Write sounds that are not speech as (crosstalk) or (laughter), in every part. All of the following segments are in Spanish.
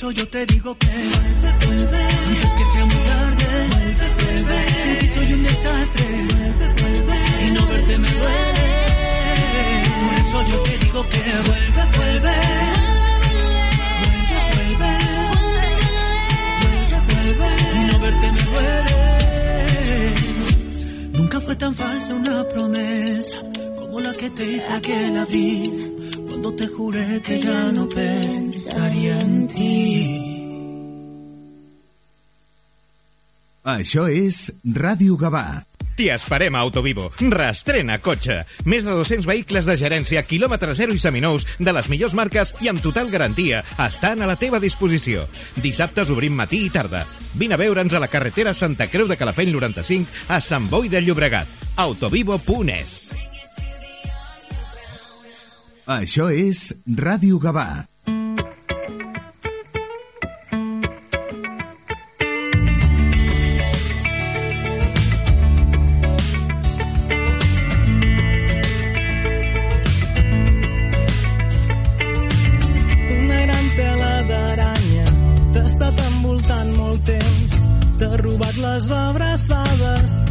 eso yo te digo que vuelve, vuelve. Antes que sea muy tarde, vuelve, vuelve. Sin ti soy un desastre, vuelve, vuelve. Y no verte me duele. Por eso yo te digo que vuelve, vuelve. Vuelve, vuelve. Vuelve, vuelve. Y no verte me duele. Nunca fue tan falsa una promesa como la que te hice aquel abril cuando te juré que ya no pensaría en ti. Això és Ràdio Gavà. T'hi esperem a Autovivo. Restrena cotxe. Més de 200 vehicles de gerència, quilòmetre zero i seminous, de les millors marques i amb total garantia, estan a la teva disposició. Dissabtes obrim matí i tarda. Vine a veure'ns a la carretera Santa Creu de Calafell 95 a Sant Boi de Llobregat. Autovivo.es.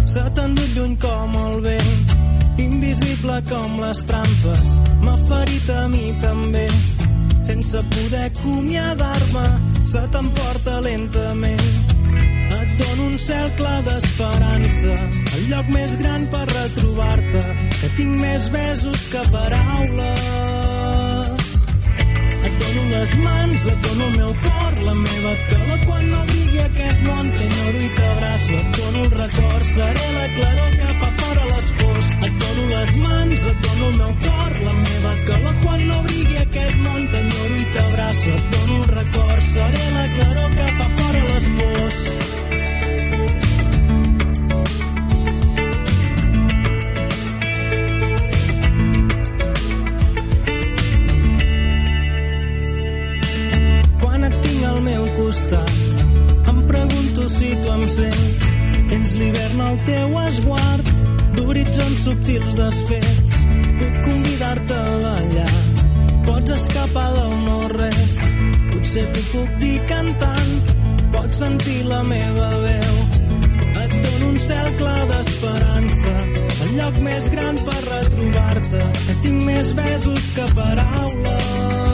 se t'ha endut lluny com el vent. Invisible com les trampes, ferit a mi també. Sense poder acomiadar-me, se t'emporta lentament. Et dono un cel clar d'esperança, el lloc més gran per retrobar-te, que tinc més besos que paraules. Dono les mans, et dono el meu cor, la meva calor quan no brigui aquest món. T'enyoro i t'abraço, et dono el record, seré la claror que fa fora les pors. Et dono les mans, et dono el meu cor, la meva calor quan no brigui aquest món. T'enyoro i t'abraço, et dono el record, seré la claror que fa fora les pors. Si tu em sents. Tens l'hivern al teu esguard, d'horitzons subtils desfets. Puc convidar-te a ballar, pots escapar del no-res. Potser t'ho puc dir cantant, pots sentir la meva veu. Et dono un cel clar d'esperança, el lloc més gran per retrobar-te. Que tinc més besos que paraules.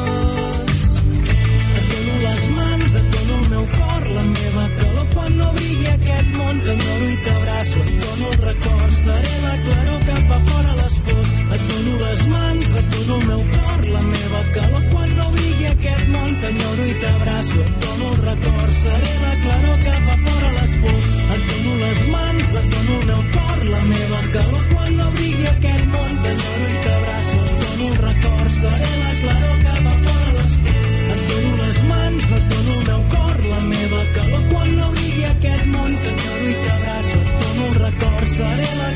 El cor, la meva calor quan no brigui aquest món. T'enyoro i t'abraço, et dono el record, seré la claror que fa fora les pors. Et dono les mans, et dono el meu cor, la meva calor quan no brigui aquest món. T'enyoro i t'abraço, et dono el record, seré la claror que fa fora les pors. Et dono les mans, et dono el meu cor, la meva calor quan no brigui aquest món. T'enyoro i t'abraço, et dono el record, seré la claror que fa fora et dono el meu cor, la meva calor quan no brigui aquest món. T'enyoro i t'abraço, et dono el record, seré la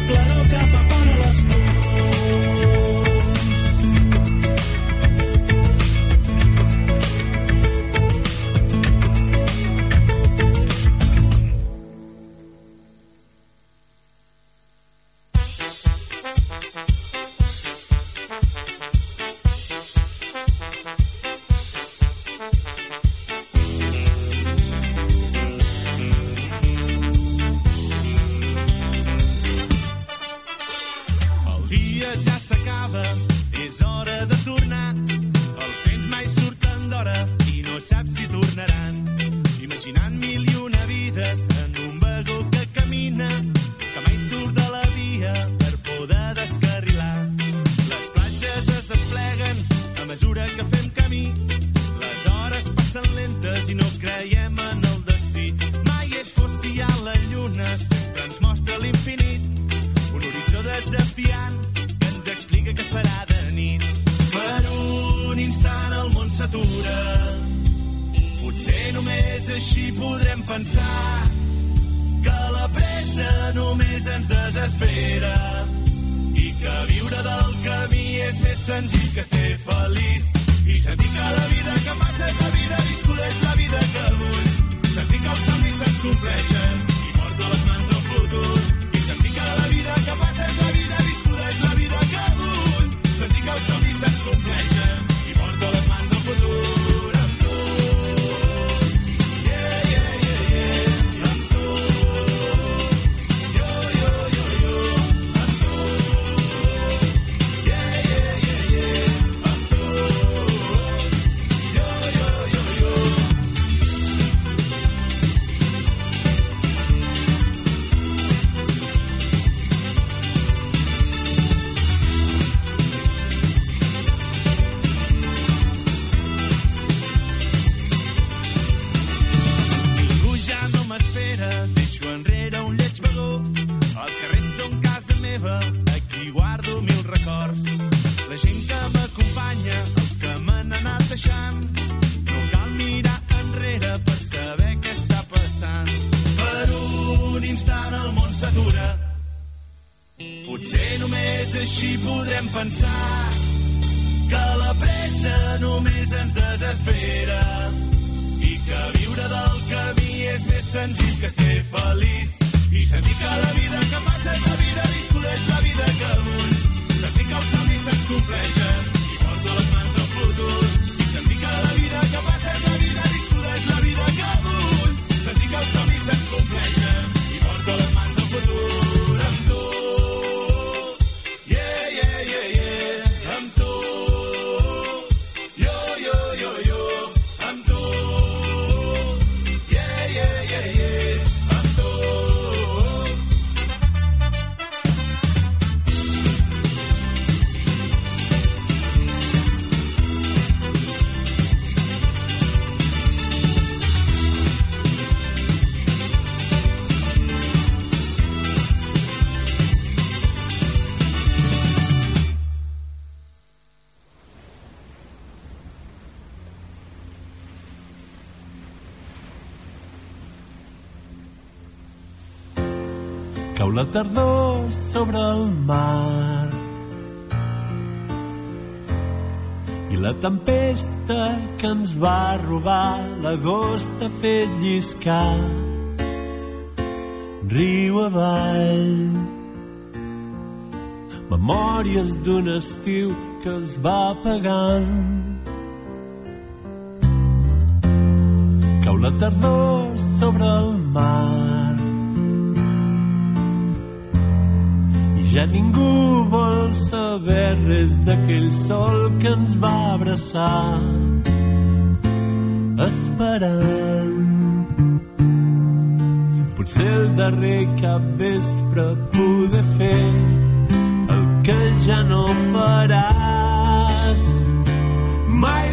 tardor sobre el mar. I la tempesta que ens va robar l'agost ha fet lliscar riu avall. Memòries d'un estiu que es va apagant. Cau la tardor sobre el mar ja ningú vol saber res d'aquell sol que ens va abraçar. Esperant. Potser el darrer cap vespre poder fer el que ja no faràs. Mai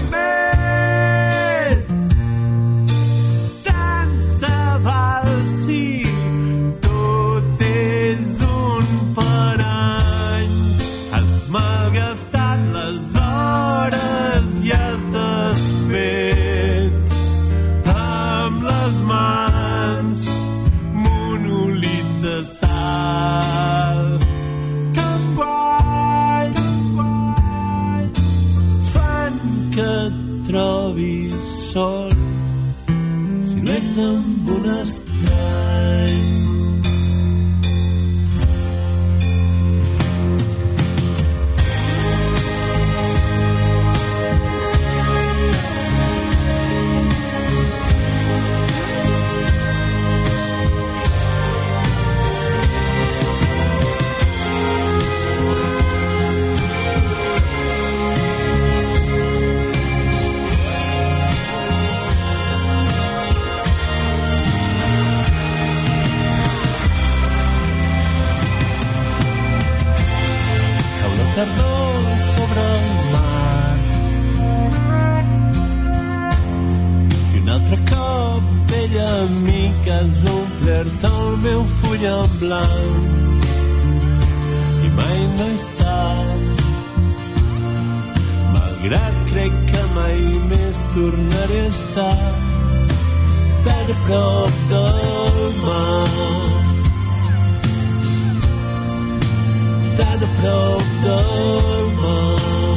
full en blanc i mai no és tard malgrat crec que mai més tornaré a estar tan a prop del mar. Tan a prop del mar.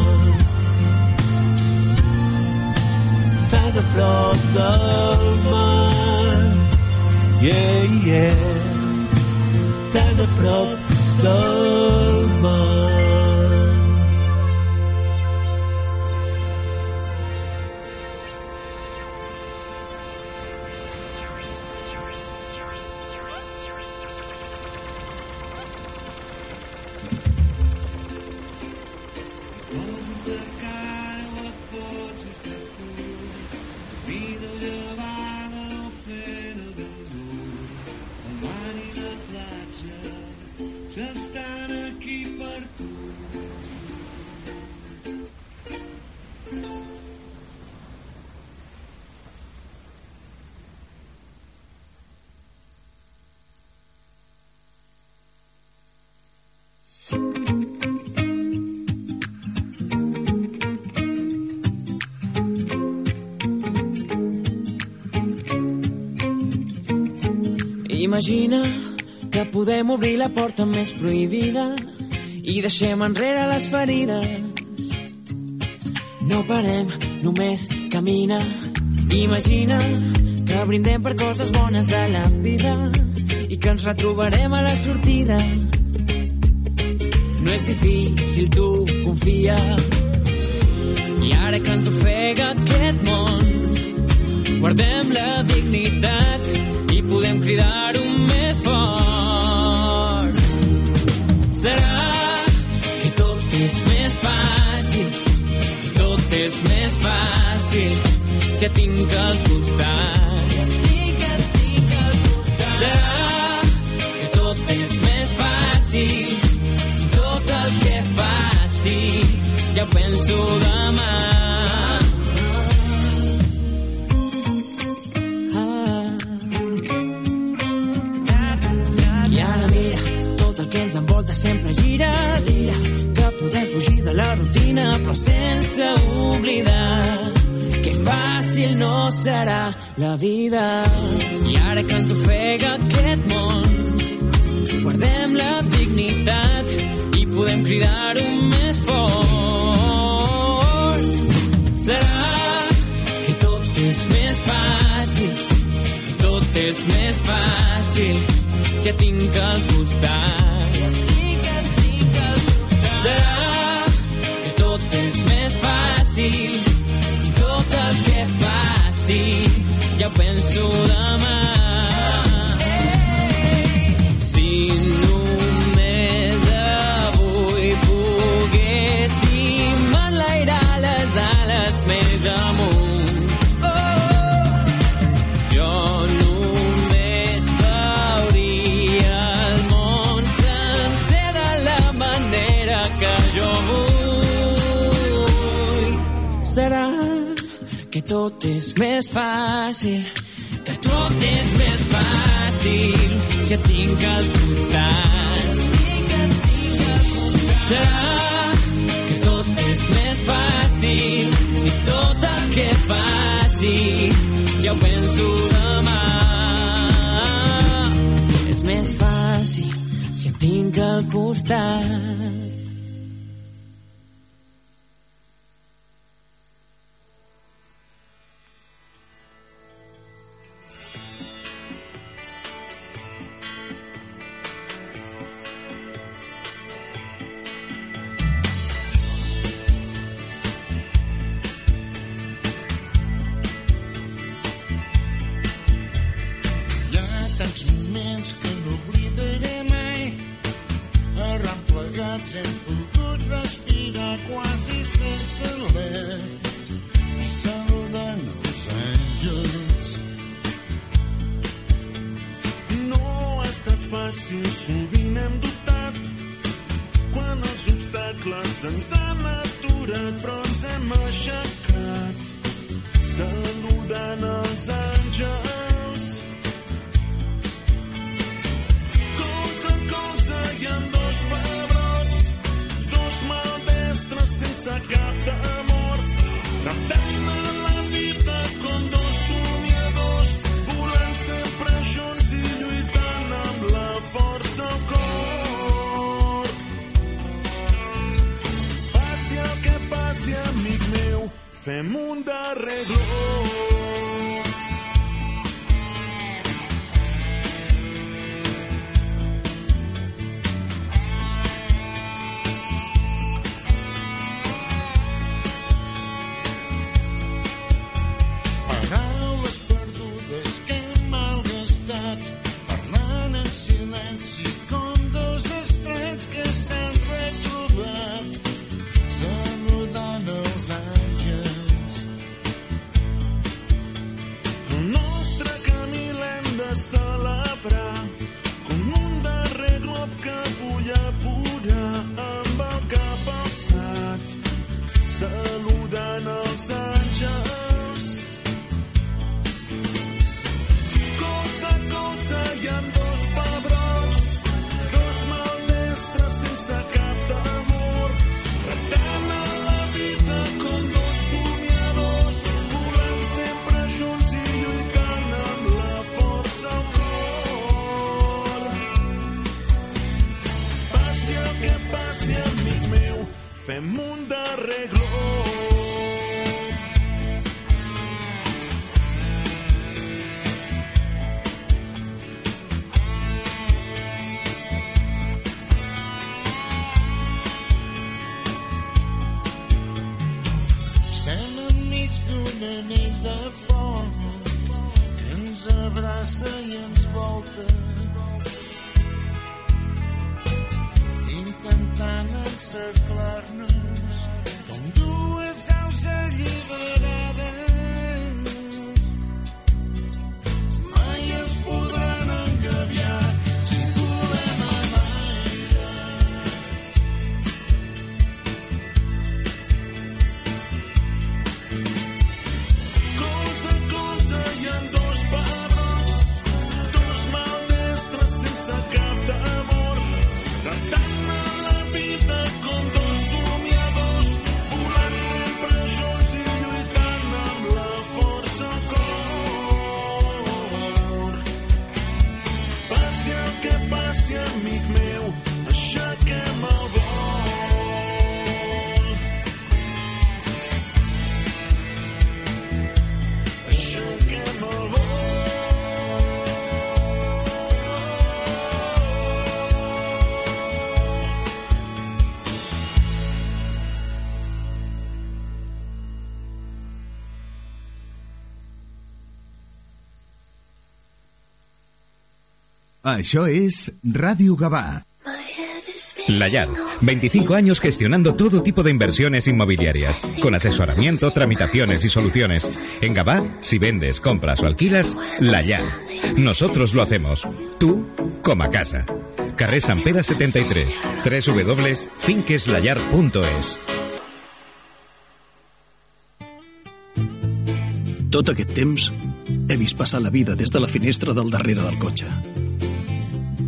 Tan a prop del mar. Yeah, yeah tan a prop Imagina que podem obrir la porta més prohibida i deixem enrere les ferides. No parem, només camina. Imagina que brindem per coses bones de la vida i que ens retrobarem a la sortida. No és difícil, tu confia. I ara que ens ofega aquest món, guardem la dignitat i podem cridar-ho fàcil, tot és més fàcil si et tinc al costat. Serà que tot és més fàcil si tot el que faci ja ho penso demà. Ens envolta sempre gira, sense oblidar que fàcil no serà la vida. I ara que ens ofega aquest món, guardem la dignitat i podem cridar-ho més fort. Serà que tot és més fàcil, tot és més fàcil si et tinc al costat. Penso demà. Tot és més fàcil, que tot és més fàcil si et tinc al costat. Serà que tot és més fàcil si tot el que faci ja ho penso demà. És més fàcil si et tinc al costat. Això és Ràdio Gavà. La Llar, 25 años gestionando todo tipo de inversiones inmobiliarias, con asesoramiento, tramitaciones y soluciones. En Gabá, si vendes, compras o alquilas, La Llar. Nosotros lo hacemos. Tú, como a casa. Carrer Sant Pere 73, www.finqueslallar.es. Tot aquest temps he vist passar la vida des de la finestra del darrere del cotxe.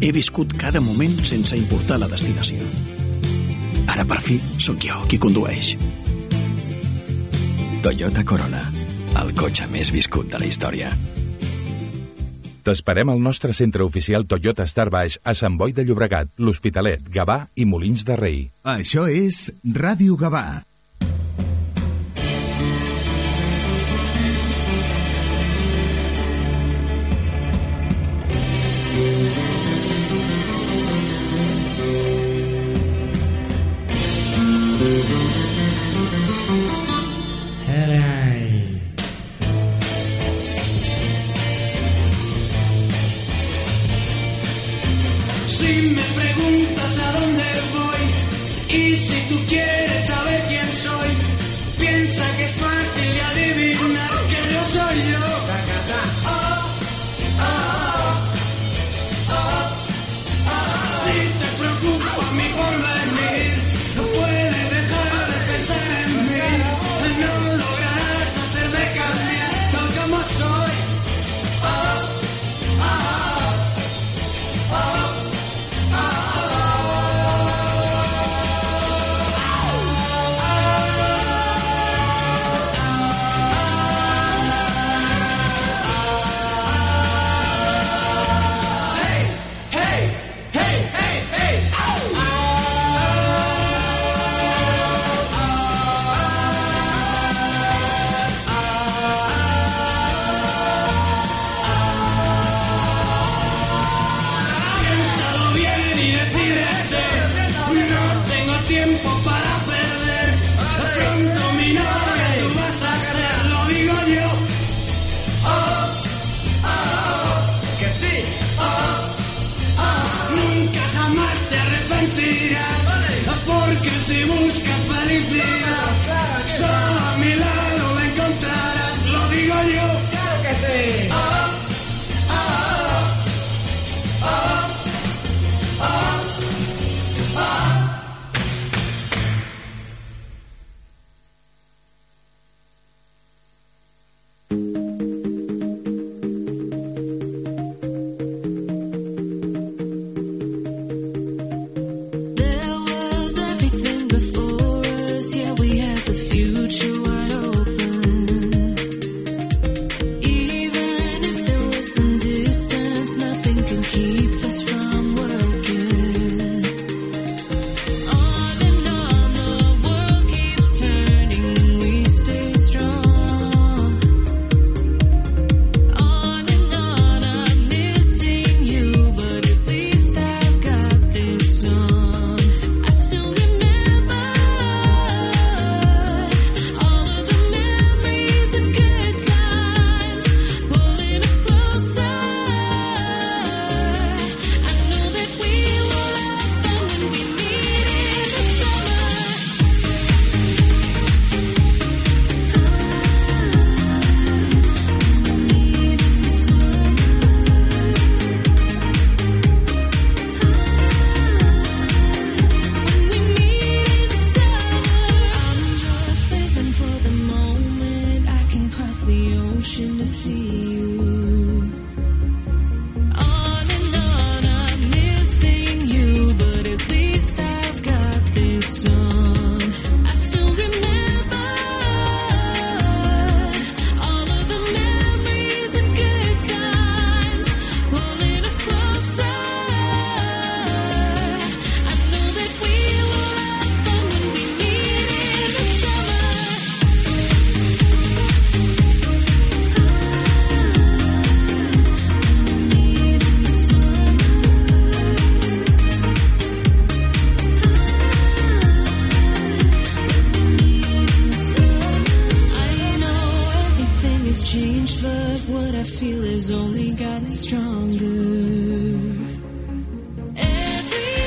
He viscut cada moment sense importar la destinació. Ara, per fi, sóc jo qui condueix. Toyota Corona, el cotxe més viscut de la història. T'esperem al nostre centre oficial Toyota Star Baix a Sant Boi de Llobregat, l'Hospitalet, Gavà i Molins de Rei. Això és Ràdio Gavà. Quieres saber quién soy, piensa que es fácil de adivinar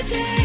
today.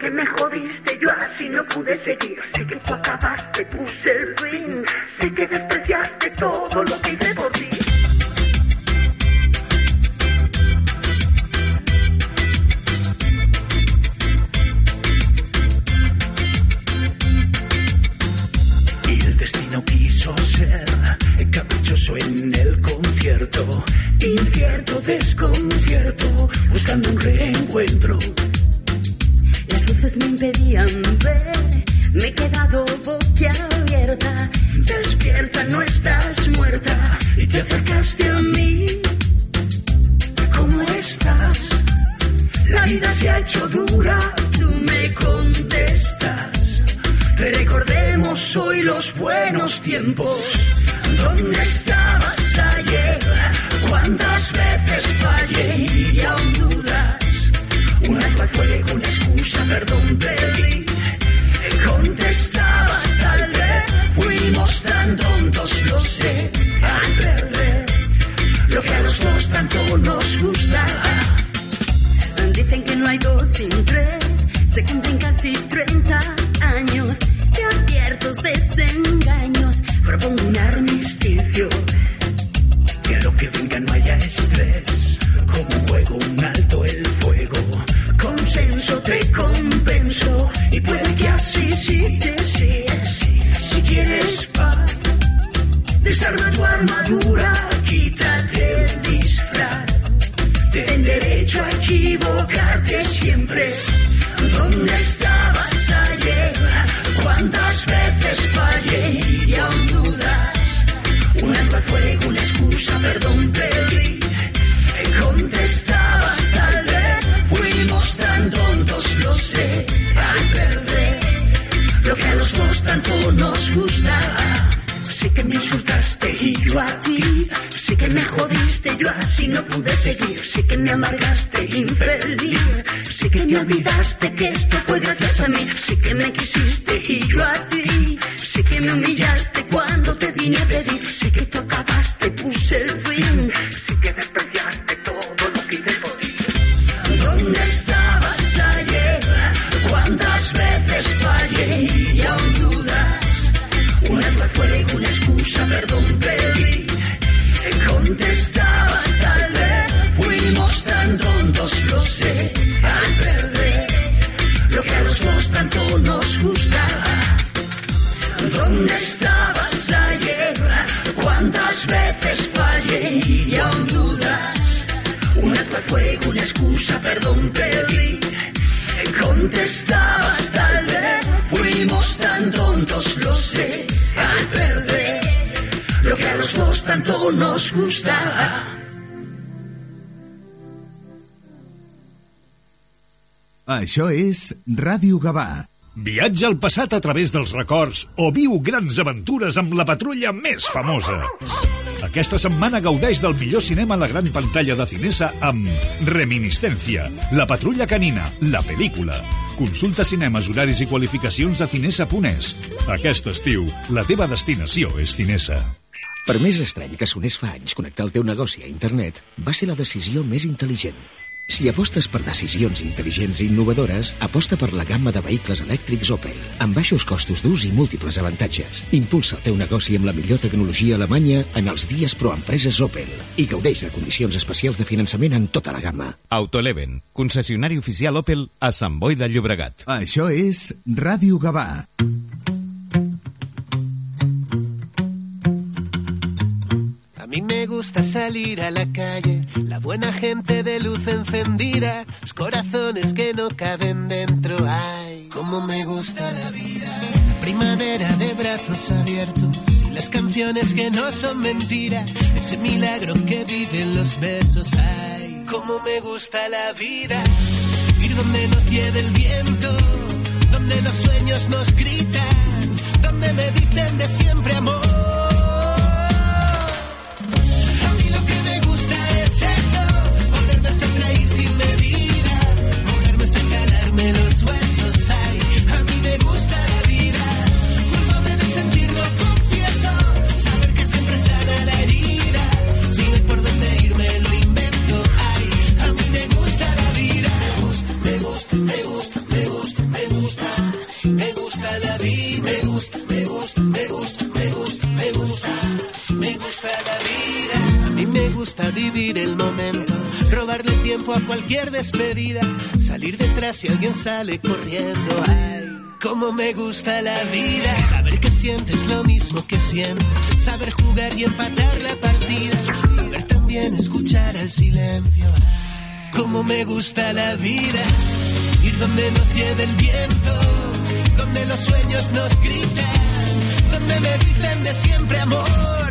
Que me jodiste, yo así no pude seguir. Sé que tú acabaste, puse el fin. Sé que despreciaste todo lo que hice por ti. Fuego, una excusa, perdón pedí. Contestabas tal vez, fuimos tan tontos, lo sé, al perder lo que a los dos tanto nos gusta. Això és Ràdio Gavà. Viatja al passat a través dels records o viu grans aventures amb la patrulla més famosa. Aquesta setmana gaudeix del millor cinema a la gran pantalla de Cinesa amb Reminiscencia, La patrulla canina, la pel·lícula. Consulta cinemes, horaris i qualificacions a cinesa.es. Aquest estiu, la teva destinació és Cinesa. Per més estrany que sonés fa anys, connectar el teu negoci a internet va ser la decisió més intel·ligent. Si apostes per decisions intel·ligents i innovadores, aposta per la gamma de vehicles elèctrics Opel, amb baixos costos d'ús i múltiples avantatges. Impulsa el teu negoci amb la millor tecnologia alemanya en els dies proempreses Opel i gaudeix de condicions especials de finançament en tota la gamma. Autoleven, concessionari oficial Opel a Sant Boi de Llobregat. Això és Ràdio Gavà. A gusta salir a la calle, la buena gente de luz encendida, los corazones que no caben dentro. Ay, cómo me gusta la vida. La primavera de brazos abiertos las canciones que no son mentira, ese milagro que viven los besos. Ay, cómo me gusta la vida. Ir donde nos lleve el viento, donde los sueños nos gritan, donde me dicen de siempre amor. el momento, robarle tiempo a cualquier despedida, salir detrás si alguien sale corriendo. Ay, cómo me gusta la vida, saber que sientes lo mismo que siento, saber jugar y empatar la partida, saber también escuchar al silencio. Ay, cómo me gusta la vida, ir donde nos lleve el viento, donde los sueños nos gritan, donde me dicen de siempre amor.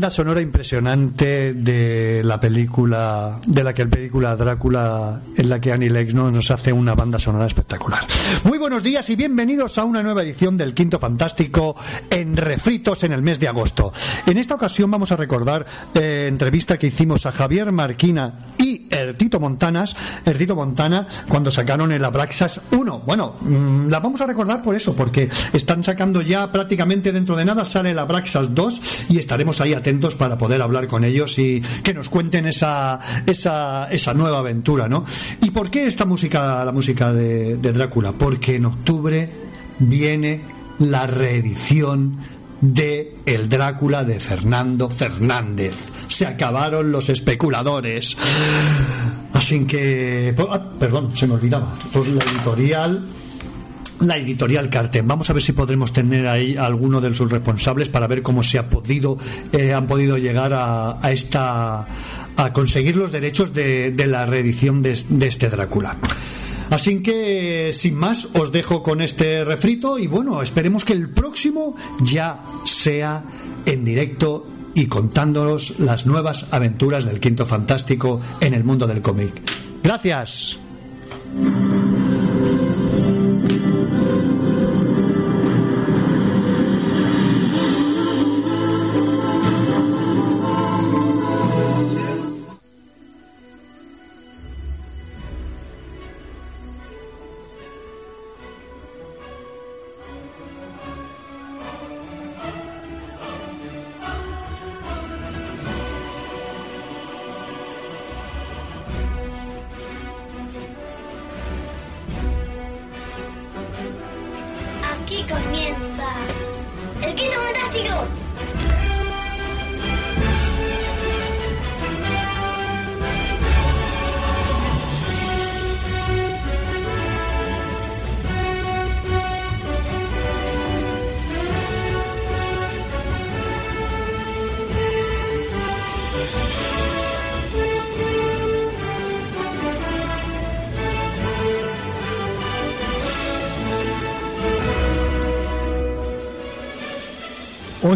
banda sonora impresionante de la película, de la que el película Drácula, en la que Annie Lexno nos hace una banda sonora espectacular. Muy buenos días y bienvenidos a una nueva edición del Quinto Fantástico en Refritos en el mes de agosto. En esta ocasión vamos a recordar eh, entrevista que hicimos a Javier Marquina y Ertito Montanas, Montana, cuando sacaron el Abraxas 1. Bueno, mm, la vamos a recordar por eso, porque están sacando ya prácticamente dentro de nada, sale el Abraxas 2 y estaremos ahí atentos para poder hablar con ellos y que nos cuenten esa, esa, esa nueva aventura, ¿no? ¿Y por qué esta música, la música de Drácula? Porque en octubre viene la reedición de El Drácula de Fernando Fernández se acabaron los especuladores. Así que, ah, perdón, se me olvidaba. Pues la editorial la editorial Carten. Vamos a ver si podremos tener ahí a alguno de sus responsables para ver cómo se ha podido, eh, han podido llegar a, a, esta, a conseguir los derechos de, de la reedición de este Drácula. Así que, sin más, os dejo con este refrito y bueno, esperemos que el próximo ya sea en directo y contándonos las nuevas aventuras del Quinto Fantástico en el mundo del cómic. Gracias.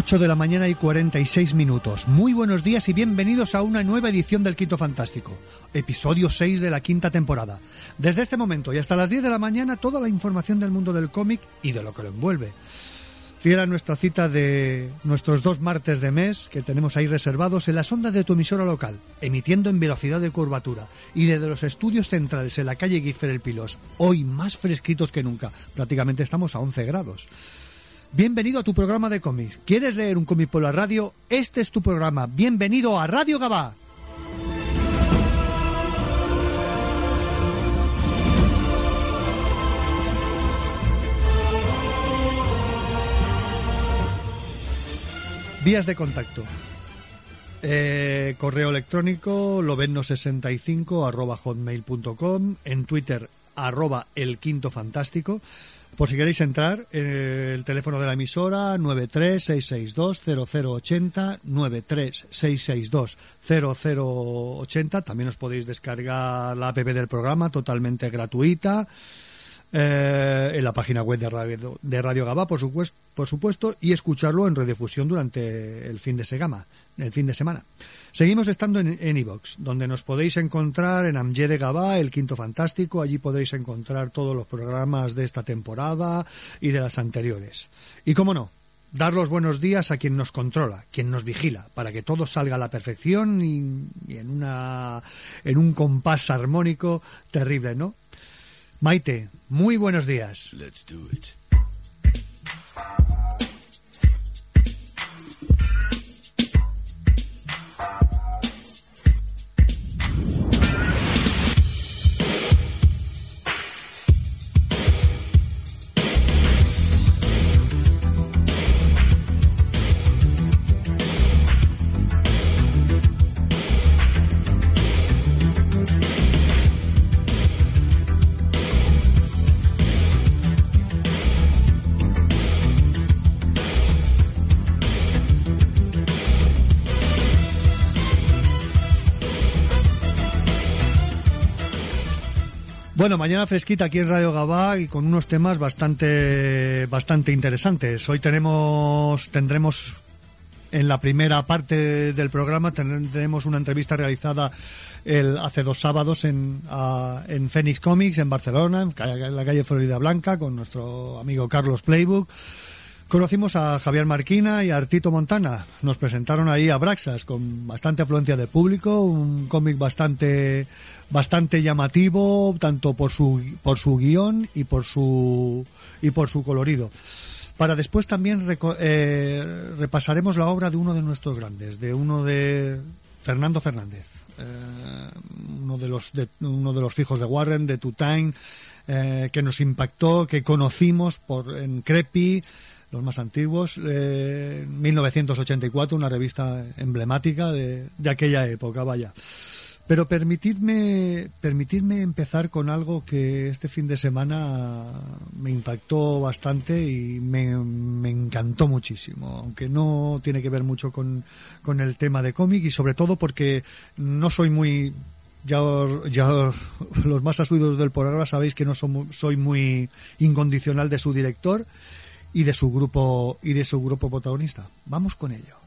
8 de la mañana y 46 minutos. Muy buenos días y bienvenidos a una nueva edición del Quinto Fantástico, episodio 6 de la quinta temporada. Desde este momento y hasta las 10 de la mañana toda la información del mundo del cómic y de lo que lo envuelve. Fiel a nuestra cita de nuestros dos martes de mes que tenemos ahí reservados en las ondas de tu emisora local, emitiendo en velocidad de curvatura y desde los estudios centrales en la calle Guifer El Pilos, hoy más fresquitos que nunca, prácticamente estamos a 11 grados. Bienvenido a tu programa de cómics. ¿Quieres leer un cómic por la radio? Este es tu programa. Bienvenido a Radio Gabá. Vías de contacto. Eh, correo electrónico lobenno65 arroba hotmail.com en Twitter arroba el quinto fantástico por si queréis entrar, eh, el teléfono de la emisora 936620080, 936620080. También os podéis descargar la app del programa totalmente gratuita. Eh, en la página web de Radio, de Radio Gabá, por supuesto, por supuesto, y escucharlo en redifusión durante el fin de semana. El fin de semana. Seguimos estando en iVox, donde nos podéis encontrar en Amye de Gabá, el Quinto Fantástico. Allí podréis encontrar todos los programas de esta temporada y de las anteriores. Y cómo no, dar los buenos días a quien nos controla, quien nos vigila, para que todo salga a la perfección y, y en, una, en un compás armónico terrible, ¿no? Maite, muy buenos días. Let's do it. Bueno, mañana fresquita aquí en Radio Gabá y con unos temas bastante bastante interesantes. Hoy tenemos tendremos en la primera parte del programa ten- tenemos una entrevista realizada el, hace dos sábados en, a- en Phoenix Comics en Barcelona, en la calle Florida Blanca, con nuestro amigo Carlos Playbook. Conocimos a Javier Marquina y a Artito Montana. Nos presentaron ahí a Braxas con bastante afluencia de público, un cómic bastante bastante llamativo tanto por su por su guion y por su y por su colorido. Para después también reco- eh, repasaremos la obra de uno de nuestros grandes, de uno de Fernando Fernández, eh, uno de los de, uno de los fijos de Warren, de Tutain, eh, que nos impactó, que conocimos por en Crepi, los más antiguos. Eh, 1984, una revista emblemática de, de, aquella época, vaya. Pero permitidme, permitidme empezar con algo que este fin de semana me impactó bastante y me, me encantó muchísimo, aunque no tiene que ver mucho con, con el tema de cómic y sobre todo porque no soy muy ya, ya, los más asuidos del programa sabéis que no soy muy incondicional de su director y de su grupo y de su grupo protagonista. Vamos con ello.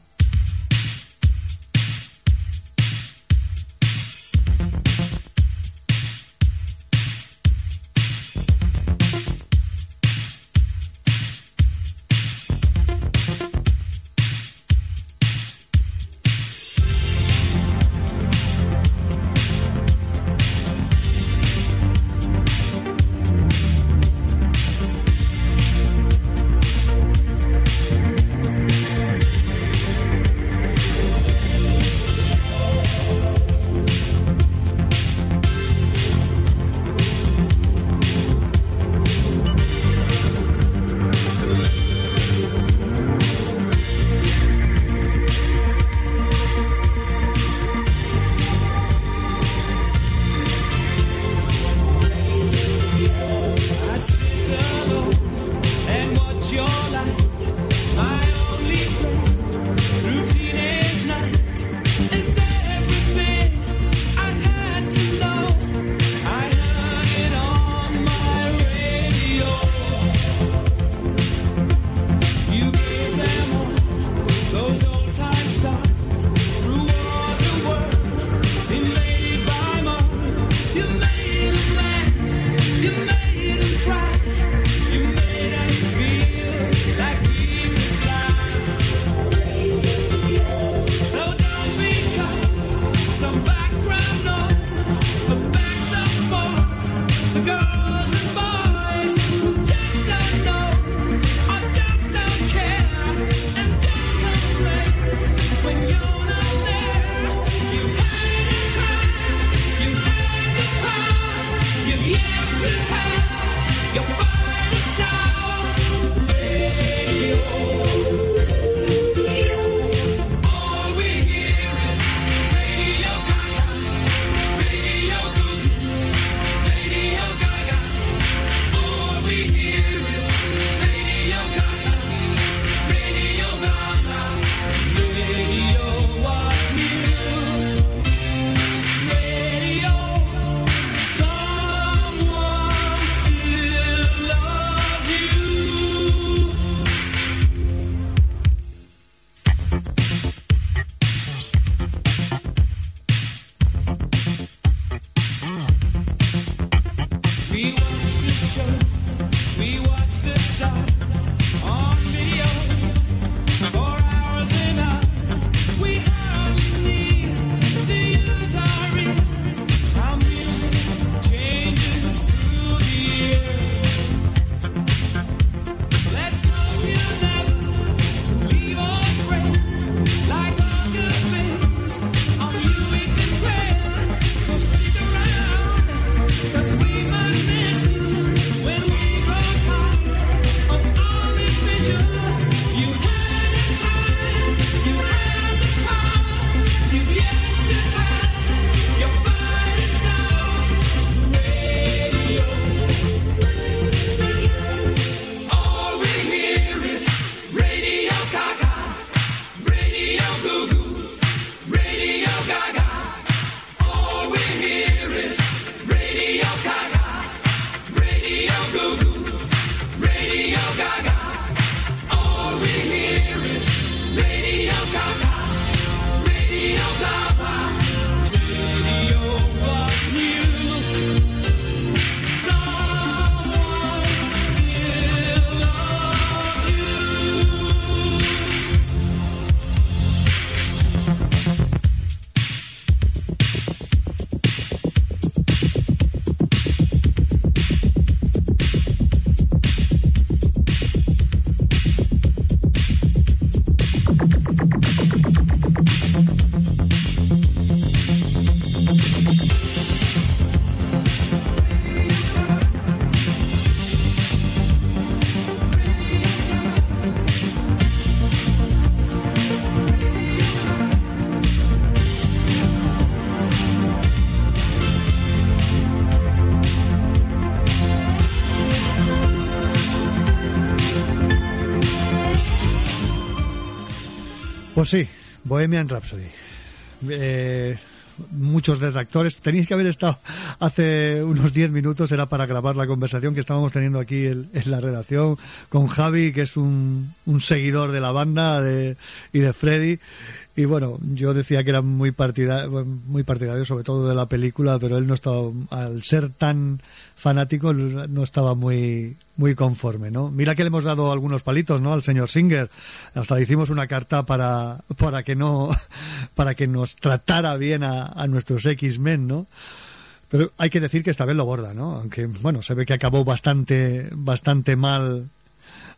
Sí, Bohemian Rhapsody. Eh, muchos detractores. Tenéis que haber estado (laughs) hace unos 10 minutos, era para grabar la conversación que estábamos teniendo aquí en, en la redacción con Javi, que es un, un seguidor de la banda de, y de Freddy. Y bueno, yo decía que era muy partidario, muy partidario sobre todo de la película, pero él no estaba, al ser tan fanático, no estaba muy, muy conforme, ¿no? Mira que le hemos dado algunos palitos, ¿no? Al señor Singer. Hasta hicimos una carta para, para que no, (laughs) para que nos tratara bien a, a nuestros X-Men, ¿no? Pero hay que decir que esta vez lo borda, ¿no? Aunque, bueno, se ve que acabó bastante, bastante mal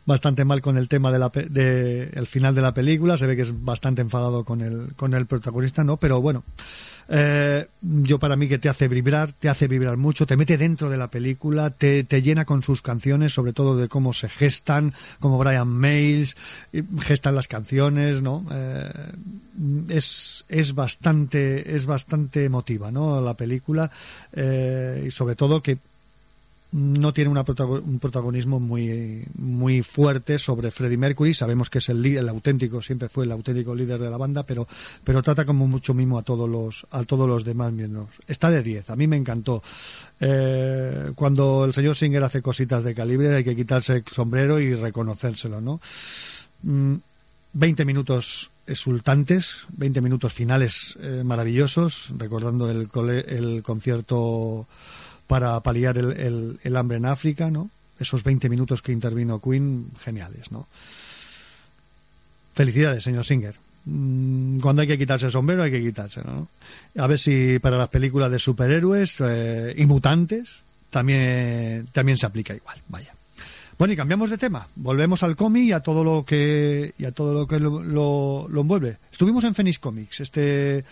bastante mal con el tema de la pe- de el final de la película se ve que es bastante enfadado con el con el protagonista no pero bueno eh, yo para mí que te hace vibrar te hace vibrar mucho te mete dentro de la película te, te llena con sus canciones sobre todo de cómo se gestan como Brian Mays gestan las canciones no Eh, es es bastante es bastante emotiva no la película eh, y sobre todo que no tiene una un protagonismo muy muy fuerte sobre Freddie Mercury. Sabemos que es el, el auténtico, siempre fue el auténtico líder de la banda, pero, pero trata como mucho mimo a todos los a todos los demás miembros. Está de 10, a mí me encantó. Eh, cuando el señor Singer hace cositas de calibre hay que quitarse el sombrero y reconocérselo, ¿no? Mm, 20 minutos exultantes, 20 minutos finales eh, maravillosos, recordando el, el concierto para paliar el, el- el hambre en África, ¿no? Esos 20 minutos que intervino Queen, geniales, ¿no? Felicidades, señor Singer. Mm, Cuando hay que quitarse el sombrero, hay que quitárselo, ¿no? A ver si para las películas de superhéroes eh, y mutantes también, también se aplica igual, vaya. Bueno, y cambiamos de tema. Volvemos al cómic y a todo lo que y a todo lo que lo, lo- lo envuelve. Estuvimos en Phoenix Comics este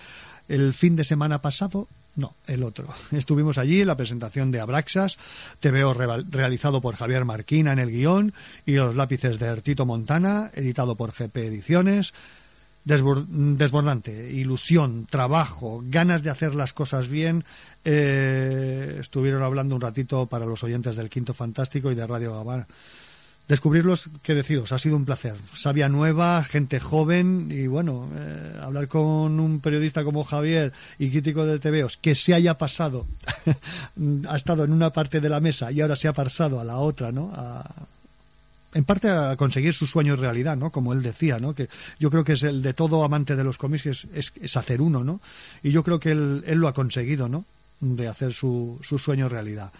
el fin de semana pasado, no, el otro. (laughs) Estuvimos allí en la presentación de Abraxas, TVO re- realizado por Javier Marquina en el guion y los lápices de Ertito Montana, editado por GP Ediciones. Desbor- desbordante, ilusión, trabajo, ganas de hacer las cosas bien. Eh, estuvieron hablando un ratito para los oyentes del Quinto Fantástico y de Radio Gabá. Descubrirlos, qué deciros, ha sido un placer. Sabia nueva, gente joven y bueno, eh, hablar con un periodista como Javier y crítico de TVOs que se haya pasado, (laughs) ha estado en una parte de la mesa y ahora se ha pasado a la otra, ¿no? A, en parte a conseguir sus sueños realidad, ¿no? Como él decía, ¿no? Que yo creo que es el de todo amante de los cómics es, es, hacer uno, ¿no? Y yo creo que él, él lo ha conseguido, ¿no? De hacer su, su sueño realidad.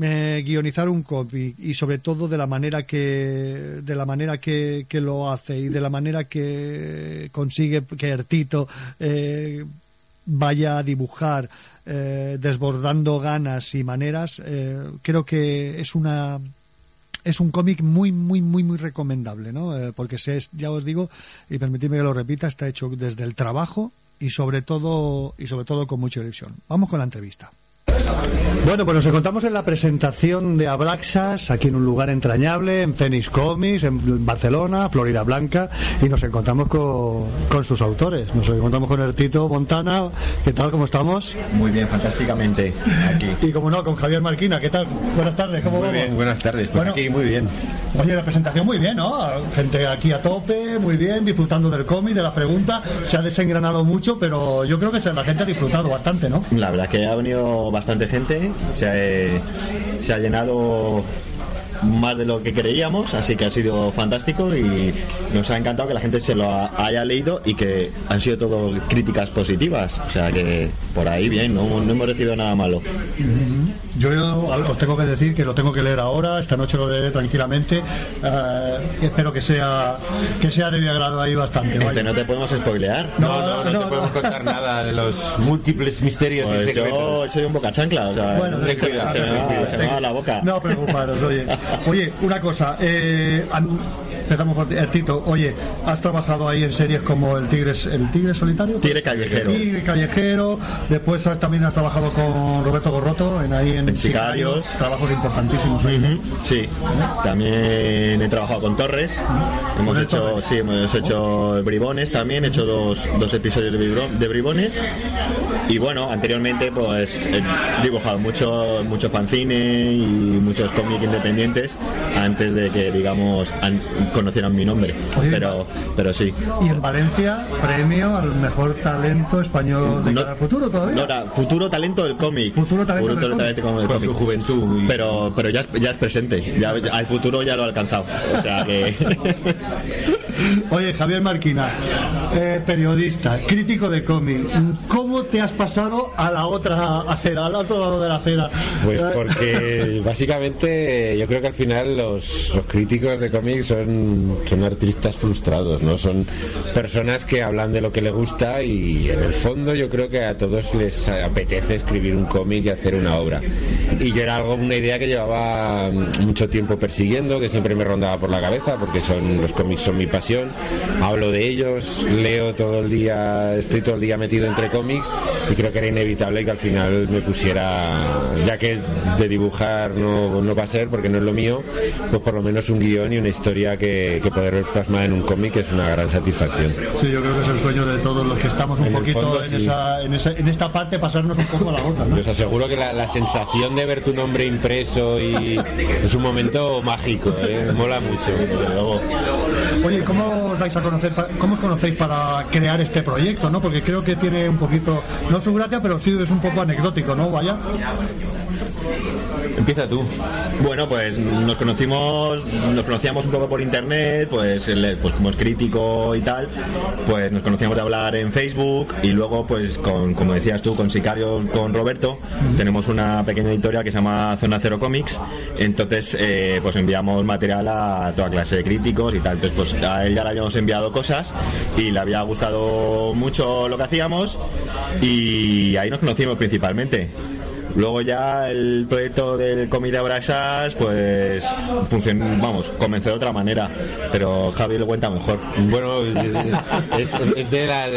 Eh, guionizar un cómic y sobre todo de la manera que de la manera que, que lo hace y de la manera que consigue que Ertito eh, vaya a dibujar eh, desbordando ganas y maneras eh, creo que es una es un cómic muy, muy, muy, muy recomendable, ¿no? Eh, porque se ya os digo, y permitidme que lo repita, está hecho desde el trabajo y sobre todo, y sobre todo con mucha ilusión. Vamos con la entrevista. Bueno, pues nos encontramos en la presentación de Abraxas, aquí en un lugar entrañable, en Phoenix Comics, en Barcelona, Florida Blanca, y nos encontramos con, con sus autores. Nos encontramos con Ertito Montana. ¿Qué tal? ¿Cómo estamos? Muy bien, fantásticamente. Aquí. Y como no, con Javier Marquina. ¿Qué tal? Buenas tardes, ¿cómo Muy vamos? bien, buenas tardes. Pues Bueno. aquí muy bien. Oye, la presentación muy bien, ¿no? Gente aquí a tope, muy bien, disfrutando del cómic, de la pregunta. Se ha desengranado mucho, pero yo creo que la gente ha disfrutado bastante, ¿no? La verdad que ha venido bastante gente, se ha, se ha llenado más de lo que creíamos, así que ha sido fantástico y nos ha encantado que la gente se lo ha- haya leído y que han sido todo críticas positivas, o sea que por ahí bien, no, no hemos recibido nada malo. Yo os tengo que decir que lo tengo que leer ahora, esta noche lo leeré tranquilamente. eh, y espero que sea que sea de mi agrado ahí bastante. Este no te podemos spoilear. No, no, no, te no. podemos contar nada de los múltiples misterios y yo secretos. soy un boca chancla, o sea, Bueno, se, me va, cuidado. se me va la boca. No preocuparos, oye. Oye, una cosa, eh, am- empezamos por Ertito. Oye, has trabajado ahí en series como El Tigre, el tigre Solitario. Tigre Callejero. Tigre Callejero. Después has- también has trabajado con Roberto Gorroto en ahí en, En Sicarios. Trabajos importantísimos. ahí. Sí, también he trabajado con Torres. Hemos Con el hecho, Torres. sí, hemos hecho Bribones también, he hecho dos, dos episodios de, Bribones. Y bueno, anteriormente pues he dibujado mucho, mucho fanzine y muchos cómics independientes antes, de que, digamos, an- conocieran mi nombre. Pero, pero sí. Y en Valencia, premio al mejor talento español de cara al futuro todavía. No, era futuro talento del cómic. Futuro talento del cómic. talento del Con cómic. su juventud. Pero, pero ya, es, ya es presente. Ya, ya- al futuro ya lo ha alcanzado. O sea que. (laughs) Oye, Javier Marquina, eh, periodista, crítico de cómic, ¿cómo te has pasado a la otra acera, al otro de la acera? Pues porque básicamente yo creo que al final los, los críticos de cómics son, son artistas frustrados, ¿no? Son personas que hablan de lo que les gusta y en el fondo yo creo que a todos les apetece escribir un cómic y hacer una obra. Y yo era algo, una idea que llevaba mucho tiempo persiguiendo, que siempre me rondaba por la cabeza, porque son los cómics son mi pasión, hablo de ellos, leo todo el día, estoy todo el día metido entre cómics y creo que era inevitable que al final me pusiera, ya que de dibujar no, no va a ser porque no es lo mío, pues por lo menos un guion y una historia que, que poder ver plasmada en un cómic es una gran satisfacción. Sí, yo creo que es el sueño de todos los que estamos un En poquito fondo, en, sí. esa, en, esa- en esta parte, pasarnos un poco a la otra, ¿no? Os aseguro que la, la sensación de ver tu nombre impreso y es un momento mágico, ¿eh? mola mucho. desde luego. Oye, ¿cómo os dais a conocer, cómo os conocéis para crear este proyecto, no? Porque creo que tiene un poquito, no su gracia, pero sí es un poco anecdótico, ¿no? Vaya. Empieza tú. Bueno, pues nos conocimos, nos conocíamos un poco por internet, pues, pues como es crítico y tal, pues nos conocíamos de hablar en Facebook y luego, pues con, como decías tú, con Sicarios, con Roberto, tenemos una pequeña editorial que se llama Zona Cero Comics, entonces eh, pues enviamos material a toda clase de críticos y tal, entonces pues a él ya le habíamos enviado cosas y le había gustado mucho lo que hacíamos y ahí nos conocimos principalmente. Luego ya el proyecto del cómic de Abraxas, pues funcionó, vamos, comenzó de otra manera, pero Javi lo cuenta mejor. Bueno, es,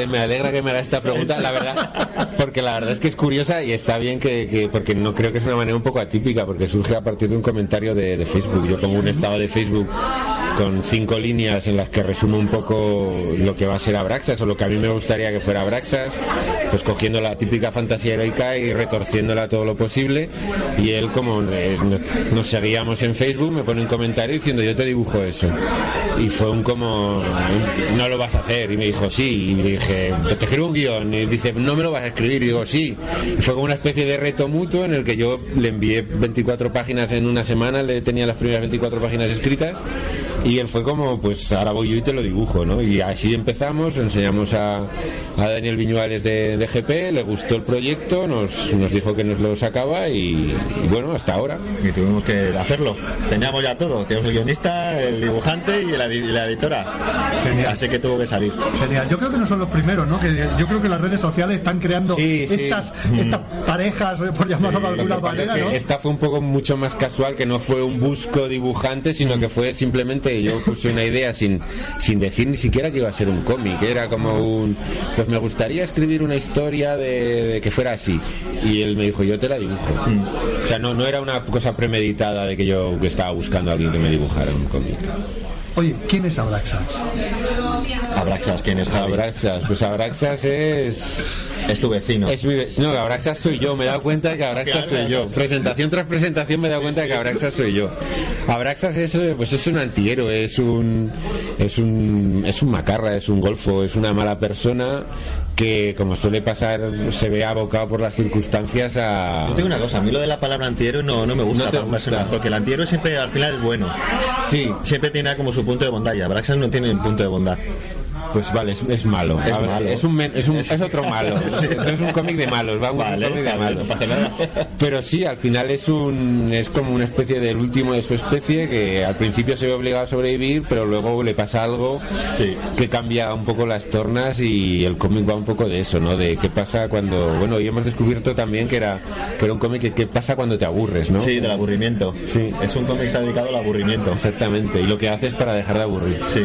me alegra que me haga esta pregunta, la verdad, porque la verdad es que es curiosa y está bien que, que- porque no creo que es una manera un poco atípica, porque surge a partir de un comentario de, Facebook. Yo pongo un estado de Facebook con cinco líneas en las que resumo un poco lo que va a ser Abraxas o lo que a mí me gustaría que fuera Abraxas, pues cogiendo la típica fantasía heroica y retorciéndola todo lo posible. Y él, como eh, nos, seguíamos en Facebook, me pone un comentario diciendo yo te dibujo eso. Y fue un como, no lo vas a hacer. Y me dijo sí. Y dije, "Pues te escribo un guion. Y dice, no me lo vas a escribir. Y digo, sí. Fue como una especie de reto mutuo en el que yo le envié 24 páginas en una semana, le tenía las primeras 24 páginas escritas. Y él fue como, pues ahora voy yo y te lo dibujo, ¿no? Y así empezamos, enseñamos a, Daniel Viñuales de, de GP, le gustó el proyecto, nos, nos dijo que nos lo sacaba y, y bueno, hasta ahora. Y tuvimos que hacerlo. Teníamos ya todo, teníamos el guionista, el dibujante y la, y la editora. Así que tuvo que salir. Genial. Yo creo que no son los primeros, ¿no? Que yo creo que las redes sociales están creando Sí, sí. estas, estas parejas, eh, por llamarlo de Lo alguna manera, es que ¿no? Esta fue un poco mucho más casual, que no fue un busco dibujante, sino que fue simplemente yo puse una idea sin, sin decir ni siquiera que iba a ser un cómic. Era como un, pues me gustaría escribir una historia de, de que fuera así. Y él me dijo, yo te la dibujo. O sea, no, no era una cosa premeditada de que yo estaba buscando a alguien que me dibujara un cómic. Oye, ¿quién es Abraxas? Abraxas, ¿quién es Javi? Abraxas, pues Abraxas es... Es tu vecino. Es mi ve- No, Abraxas soy yo, me he dado cuenta de que Abraxas soy yo. Presentación tras presentación me he dado cuenta de que Abraxas soy yo. Abraxas es, eh, pues es un antihéroe, es un, es un, es un macarra, es un golfo, es una mala persona que, como suele pasar, se ve abocado por las circunstancias a... Yo tengo una cosa, a mí lo de la palabra antihéroe no, no me gusta, No te gusta. porque el antihéroe siempre al final es bueno. Sí. Siempre tiene como su punto de bondad y Abraxas no tiene punto de bondad. Pues vale, es, es malo. Es A ver, malo. Es, un, es, un- es otro malo. (laughs) Sí. Es un cómic de malos, va un Vale, cómic de malos. (laughs) Pero sí, al final es un es como una especie del último de su especie que al principio se ve obligado a sobrevivir, pero luego le pasa algo que cambia un poco las tornas y el cómic va un poco de eso, ¿no? De qué pasa cuando, bueno, y hemos descubierto también que era que era un cómic que qué pasa cuando te aburres, ¿no? Sí, del aburrimiento. Sí. Es un cómic que está dedicado al aburrimiento. Exactamente, y lo que haces para dejar de aburrir. Sí.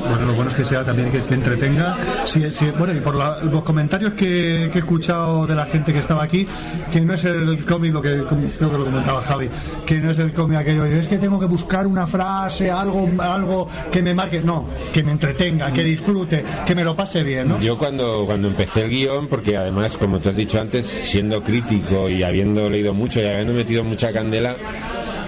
Bueno, lo bueno es que sea también que, que entretenga. Sí, sí, bueno, y por la- los comentarios que, que he escuchado de la gente que estaba aquí, que no es el cómic, lo que creo que lo comentaba Javi, que no es el cómic aquello, es que tengo que buscar una frase, algo, algo que me marque. No, que me entretenga, que disfrute, que me lo pase bien. Yo cuando, cuando empecé el guion, porque además, como te has dicho antes, siendo crítico y habiendo leído mucho y habiendo metido mucha candela,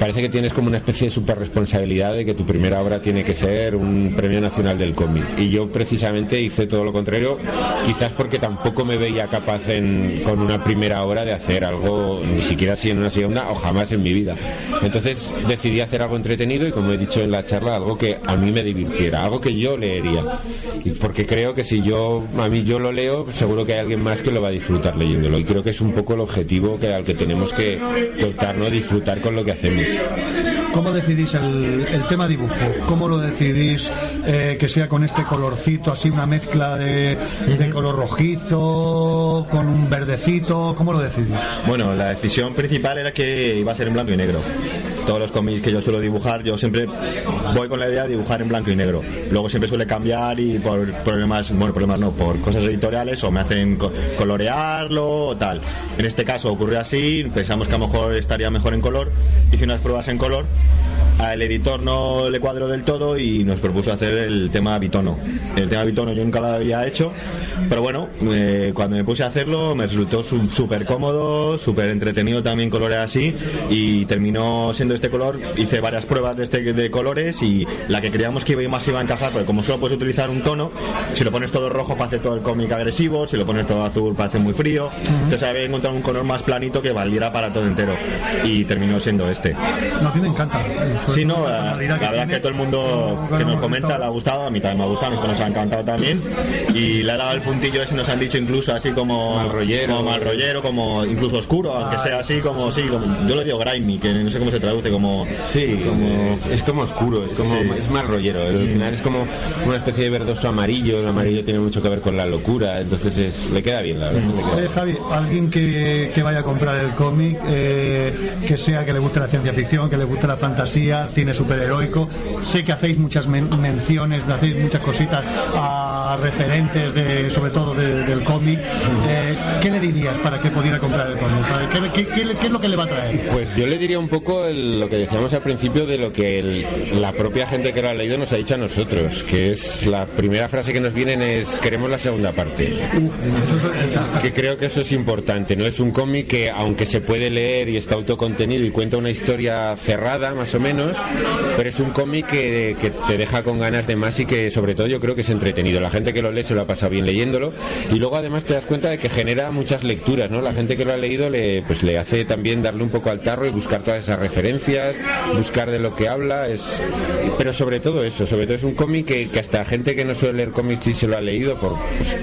parece que tienes como una especie de super responsabilidad de que tu primera obra tiene que ser un premio nacional del cómic. Y yo precisamente hice todo lo contrario, quizás porque tampoco me veía capaz en, con una primera obra de hacer algo, ni siquiera así en una segunda o jamás en mi vida. Entonces decidí hacer algo entretenido y como he dicho en la charla, algo que a mí me divirtiera, algo que yo leería. Y porque creo que si yo, a mí yo lo leo, seguro que hay alguien más que lo va a disfrutar leyéndolo. Y creo que es un poco el objetivo que, al que tenemos que, que optar, ¿no? Disfrutar con lo que hacemos. ¿Cómo decidís el, el tema dibujo? ¿Cómo lo decidís eh, que sea con este colorcito, así una mezcla de, de color rojizo, con un verdecito? ¿Cómo lo decidís? Bueno, la decisión principal era que iba a ser en blanco y negro. Todos los cómics que yo suelo dibujar, yo siempre voy con la idea de dibujar en blanco y negro. Luego siempre suele cambiar y por problemas, bueno, problemas no, por cosas editoriales o me hacen co- colorearlo o tal. En este caso ocurrió así, pensamos que a lo mejor estaría mejor en color, hice pruebas en color, al editor no le cuadró del todo y nos propuso hacer el tema bitono. El tema bitono yo nunca lo había hecho, pero bueno, eh, cuando me puse a hacerlo me resultó su- súper cómodo, súper entretenido también colorear así y terminó siendo este color. Hice varias pruebas de, este, de colores y la que creíamos que iba más iba a encajar, porque como solo puedes utilizar un tono, si lo pones todo rojo parece todo el cómic agresivo, si lo pones todo azul parece muy frío. Entonces había encontrado un color más planito que valiera para todo entero y terminó siendo este. No, a mí me encanta. Sí, no, la, la verdad que todo el mundo que nos comenta le ha gustado, a mí también me ha gustado, nosotros nos ha encantado también y le ha dado el puntillo ese, nos han dicho incluso así como Mal rollero. como mal rollero, como incluso oscuro, aunque sea así como, sí, como- yo lo digo grimy, que no sé cómo se traduce, como... Sí, como, es como oscuro, es como Sí. es mal rollero. Al final es como una especie de verdoso amarillo. El amarillo tiene mucho que ver con la locura, entonces es- le queda bien, la verdad. le queda Oye, Javi, alguien que, que vaya a comprar el cómic, eh, que sea que le guste la ciencia ficción, que le guste la fantasía, cine superheroico, sé que hacéis muchas men- menciones, hacéis muchas cositas a referentes, de, sobre todo de- del cómic. Eh, ¿Qué le dirías para que pudiera comprar el cómic? ¿Qué, qué- qué- qué es lo que le va a traer? Pues yo le diría un poco el- lo que decíamos al principio de lo que el- la propia gente que lo ha leído nos ha dicho a nosotros, que es la primera frase que nos vienen es queremos la segunda parte. Que creo que eso es importante, no es un cómic que aunque se puede leer y está autocontenido y cuenta una historia cerrada más o menos, pero es un cómic que, que te deja con ganas de más y que sobre todo yo creo que es entretenido. La gente que lo lee se lo ha pasado bien leyéndolo y luego además te das cuenta de que genera muchas lecturas, ¿no? La gente que lo ha leído le pues le hace también darle un poco al tarro y buscar todas esas referencias, buscar de lo que habla, es pero sobre todo eso, sobre todo es un cómic que, que hasta gente que no suele leer cómics sí se lo ha leído por pues,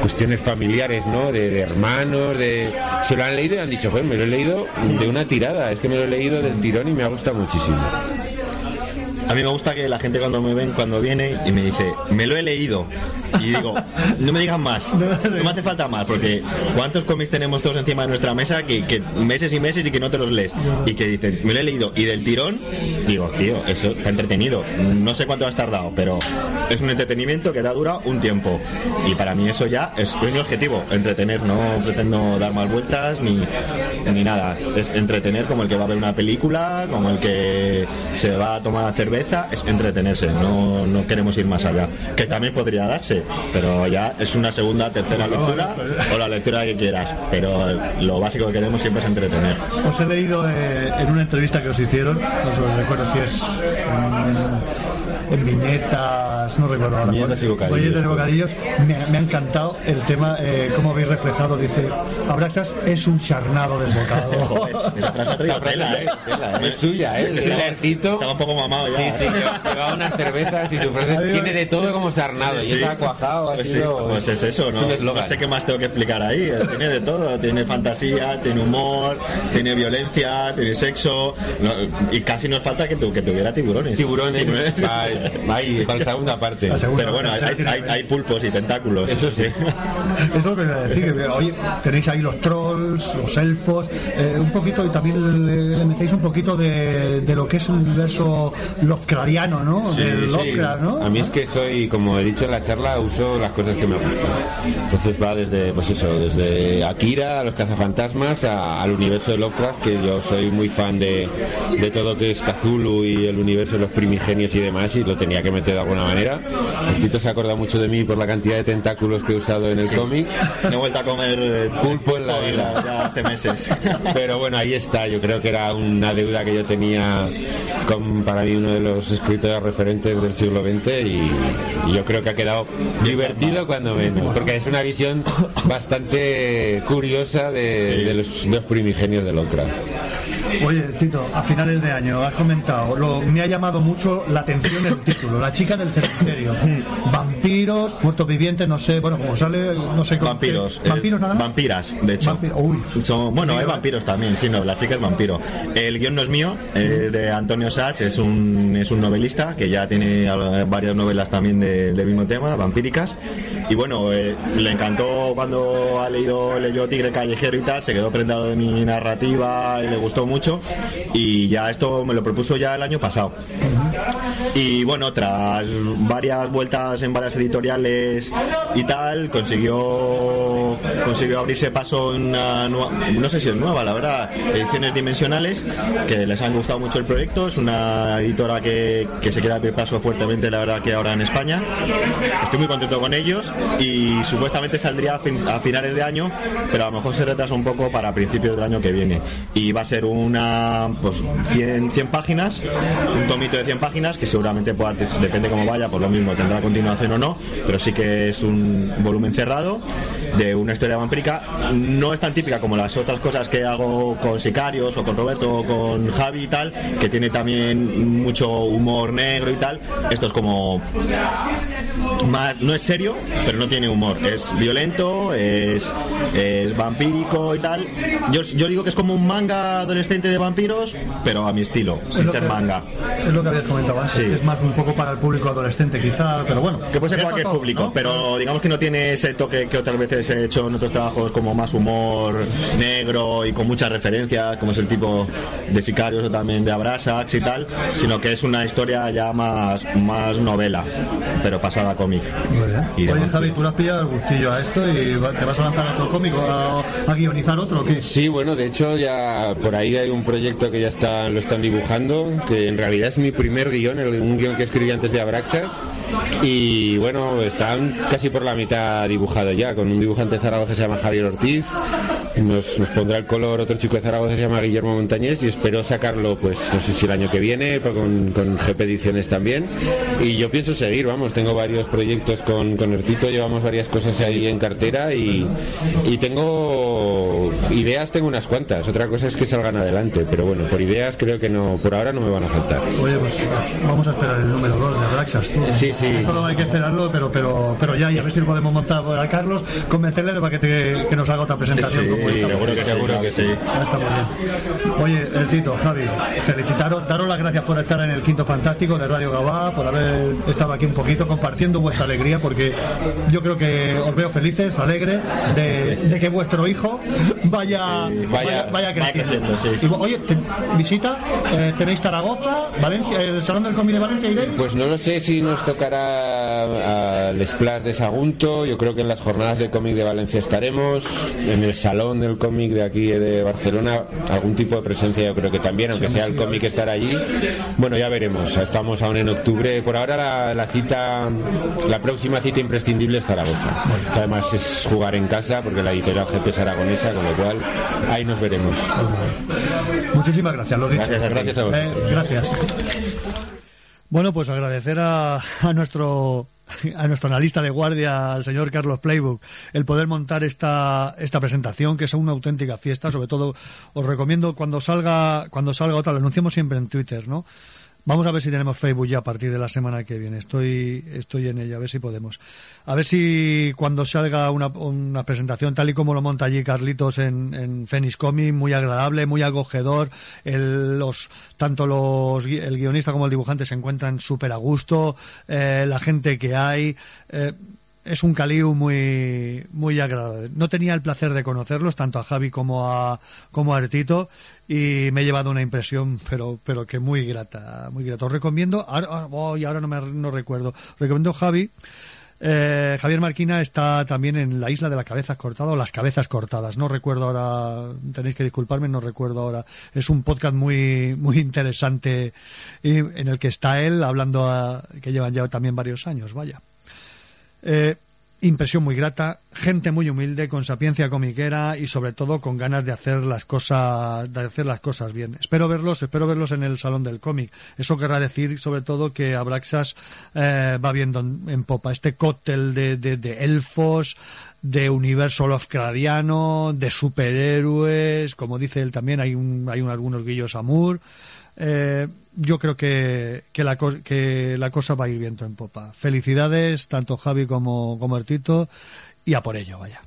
cuestiones familiares, ¿no? De, de hermanos, de se lo han leído y han dicho, joder, me lo he leído de una tirada, es que me lo he leído del tirón y me ha gustado muchísimo. A mí me gusta que la gente cuando me ven, cuando viene y me dice, me lo he leído. Y digo, no me digan más, (laughs) no me hace falta más, porque ¿cuántos cómics tenemos todos encima de nuestra mesa que, que meses y meses y que no te los lees? Y que dicen, me lo he leído. Y del tirón, digo, tío, eso está entretenido. No sé cuánto has tardado, pero es un entretenimiento que te ha durado un tiempo. Y para mí eso ya es, es mi objetivo, entretener. No pretendo dar más vueltas ni, ni nada. Es entretener como el que va a ver una película, como el que se va a tomar cerveza, es entretenerse. No, no queremos ir más allá. Que también podría darse, pero ya es una segunda, tercera lectura o la lectura que quieras. Pero lo básico que queremos siempre es entretener. Os he leído eh, en una entrevista que os hicieron, no recuerdo si es en, en viñetas, no recuerdo ahora. Viñetas y bocadillos. Viñetas y bocadillos. Me, ha- me ha encantado el tema, eh, cómo habéis reflejado. Dice, Abraxas es un charnado desbocado. (laughs) Joder, esa frase ha traído frase tela, ¿eh? es tela, ¿eh? Es suya, ¿eh? El ejército. Estaba un poco mamado ya. Sí, sí, lleva- llevaba unas cervezas y su frase tiene de todo como sarnado. Sí, Y esa cuajado ha pues sido. pues es eso, es ¿no? un No sé qué más tengo que explicar ahí. eh, Tiene de todo, tiene fantasía, tiene humor, tiene violencia, tiene sexo, no, y casi nos falta que, tu- que tuviera tiburones. Tiburones. Ay, para la segunda parte. Pero bueno, hay, hay- hay pulpos y tentáculos. Eso sí. (laughs) Es lo que iba a decir, que oye, tenéis ahí los trolls, los elfos, eh, un poquito, y también le, le metéis un poquito de, de lo que es el universo Lovecraftiano, ¿no? Sí, sí. Lovecraft, ¿no? A mí es que soy, como he dicho en la charla, uso las cosas que me gustan. Entonces va desde, pues eso, desde Akira, a los cazafantasmas, a- al universo de Lovecraft, que yo soy muy fan de, de todo que es Cthulhu y el universo de los primigenios y demás, y lo tenía que meter de alguna manera. El Tito se ha acordado mucho de mí por la cantidad de tentáculos que he usado en el cómic. No he vuelto a comer eh, pulpo en la vida. ya hace meses. Pero bueno, ahí está. Yo creo que era una deuda que yo tenía con, para mí, uno de los escritores referentes del siglo XX y, y yo creo que ha quedado divertido cuando menos, porque es una visión bastante curiosa de, de los, de los primigenios de Lovecraft. Oye, Tito, a finales de año has comentado, lo, me ha llamado mucho la atención el título, La chica del cementerio. (laughs) Vampiros, muertos vivientes, no sé, bueno, como sale, no sé. Vampiros. ¿Vampiros es- nada más? Vampiras, de hecho. Son- bueno, hay vampiros también, sí, no, la chica es vampiro. El guion no es mío, es de Antonio Sach, es un, es un novelista que ya tiene eh, varias novelas también de- del mismo tema, vampíricas. Y bueno, eh, le encantó cuando ha leído, leyó Tigre Callejero y tal, se quedó prendado de mi narrativa y le gustó mucho. Y ya esto me lo propuso ya el año pasado. Y bueno, tras varias vueltas en varias editoriales y tal, consiguió consiguió abrirse paso en una nueva, no sé si es nueva, la verdad, ediciones dimensionales, que les han gustado mucho el proyecto. Es una editora que, que se quiere abrir paso fuertemente, la verdad, que ahora en España. Estoy muy contento con ellos y supuestamente saldría a fin- a finales de año, pero a lo mejor se retrasa un poco para principios del año que viene. Y va a ser una, pues, 100, 100 páginas, un tomito de 100 páginas que seguramente pues, depende cómo vaya, pues lo mismo tendrá continuación o no, pero sí que es un volumen cerrado de una historia vampírica. No es tan típica como las otras cosas que hago con Sicarios o con Roberto o con Javi y tal, que tiene también mucho humor negro y tal. Esto es como más, no es serio, pero no tiene humor. Es violento, es, es vampírico y tal. Yo, yo digo que es como un manga adolescente de vampiros, pero a mi estilo, sin lo ser que- manga. Es lo que habías comentado antes, Sí. que es más un poco para el público adolescente quizá, pero bueno. Que puede ser es para todo, público, ¿no? pero digamos que no tiene ese toque que otras veces he hecho en otros trabajos como más humor negro y con muchas referencias, como es el tipo de Sicarios o también de Abrasax y tal, sino que es una historia ya más, más novela, pero pasada cómic. Y de Oye. Javi, tú le has pillado el gustillo a esto y te vas a lanzar a otro cómico, a, a guionizar otro, ¿o qué? Sí, bueno, de hecho ya por ahí hay un proyecto que ya está, lo están dibujando, que en realidad es mi primer guion, el- un guion que escribí antes de Abraxas, y bueno, están casi por la mitad dibujado ya, con un dibujante de Zaragoza que se llama Javier Ortiz, nos, nos pondrá el color otro chico de Zaragoza se llama Guillermo Montañés, y espero sacarlo, pues no sé si el año que viene, pero con, con GP Ediciones también, y yo pienso seguir, vamos, tengo varios proyectos con, con Ertito, llevamos varias cosas ahí en cartera, y, y tengo ideas, tengo unas cuantas, otra cosa es que salgan adelante, pero bueno, por ideas creo que no, por ahora no me van a faltar. Oye, pues vamos a esperar el número 2 de Abraxas, tú. Sí, sí. Esto no hay que esperarlo, pero, pero, pero ya, y a ver si lo podemos montar a Carlos, convencerle para que, te- que nos haga otra presentación. Sí, como sí, seguro que seguro que sí. Ya está muy bien. Oye, el Tito, Javi, felicitaros, daros las gracias por estar en el Quinto Fantástico de Radio Gabá, por haber estado aquí un poquito compartiendo vuestra alegría, porque yo creo que os veo felices, alegres, de, de que vuestro hijo vaya, Sí, vaya, vaya- vaya creciendo. vaya creciendo, sí. Y, oye, te- visita, eh, tenéis Zaragoza, Valencia, el Salón del Cómic de Valencia, ¿iréis? Pues no lo sé si nos tocará al Splash de Sagunto, yo creo que en las jornadas de cómic de Valencia estaremos, en el Salón del Cómic de aquí de Barcelona, algún tipo de presencia yo creo que también, aunque sea el cómic estar allí. Bueno, ya veremos, estamos aún en octubre, por ahora la, la cita, la próxima cita imprescindible es Zaragoza, que además es jugar en casa, porque la editorial GP es aragonesa, con lo cual ahí nos veremos. Muchísimas gracias, lo dicho. Gracias, gracias a vosotros. Eh, gracias. Bueno, pues agradecer a, a nuestro (laughs) a nuestro analista de guardia, al señor Carlos Playbook, el poder montar esta, esta presentación, que es una auténtica fiesta. Sobre todo, os recomiendo cuando salga, cuando salga otra, lo anunciamos siempre en Twitter, ¿no? Vamos a ver si tenemos Facebook ya a partir de la semana que viene. Estoy, estoy en ello, a ver si podemos. A ver si cuando salga una, una presentación tal y como lo monta allí Carlitos en, en Phoenix Comic, muy agradable, muy acogedor. El, los, tanto los, el guionista como el dibujante se encuentran súper a gusto. eh, la gente que hay. eh, es un caliu muy muy agradable. No tenía el placer de conocerlos tanto a Javi como a como a Artito y me he llevado una impresión pero pero que muy grata, muy grata. Os recomiendo, ahora, oh, y ahora no me no recuerdo. Recomiendo Javi eh, Javier Marquina está también en la isla de las cabezas cortadas o las cabezas cortadas. No recuerdo ahora, tenéis que disculparme, no recuerdo ahora. Es un podcast muy muy interesante en el que está él hablando a- que llevan ya también varios años. Vaya. Eh, impresión muy grata, gente muy humilde, con sapiencia comiquera y sobre todo con ganas de hacer las cosas, de hacer las cosas bien. Espero verlos, espero verlos en el salón del cómic. Eso querrá decir sobre todo que Abraxas eh, va viendo en, popa este cóctel de, de, de elfos, de universo Lovecraftiano, de superhéroes, como dice él también, hay un, hay un, algunos guillos amur. Eh, yo creo que, que, la, que la cosa va a ir viento en popa. Felicidades, tanto Javi como, como Artito, y a por ello, vaya.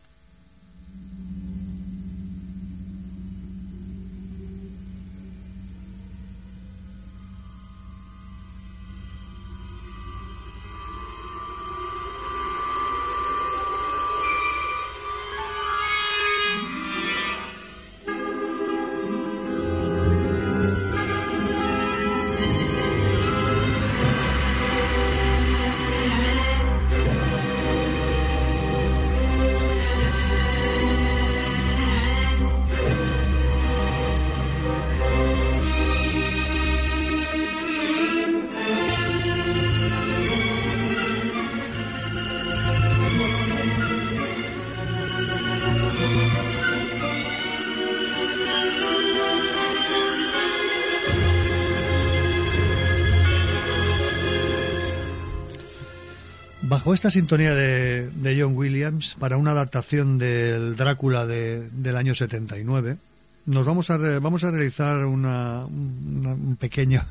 Esta sintonía de, de John Williams, para una adaptación del Drácula de- del año 79, nos vamos a, vamos a realizar una, una- un pequeño,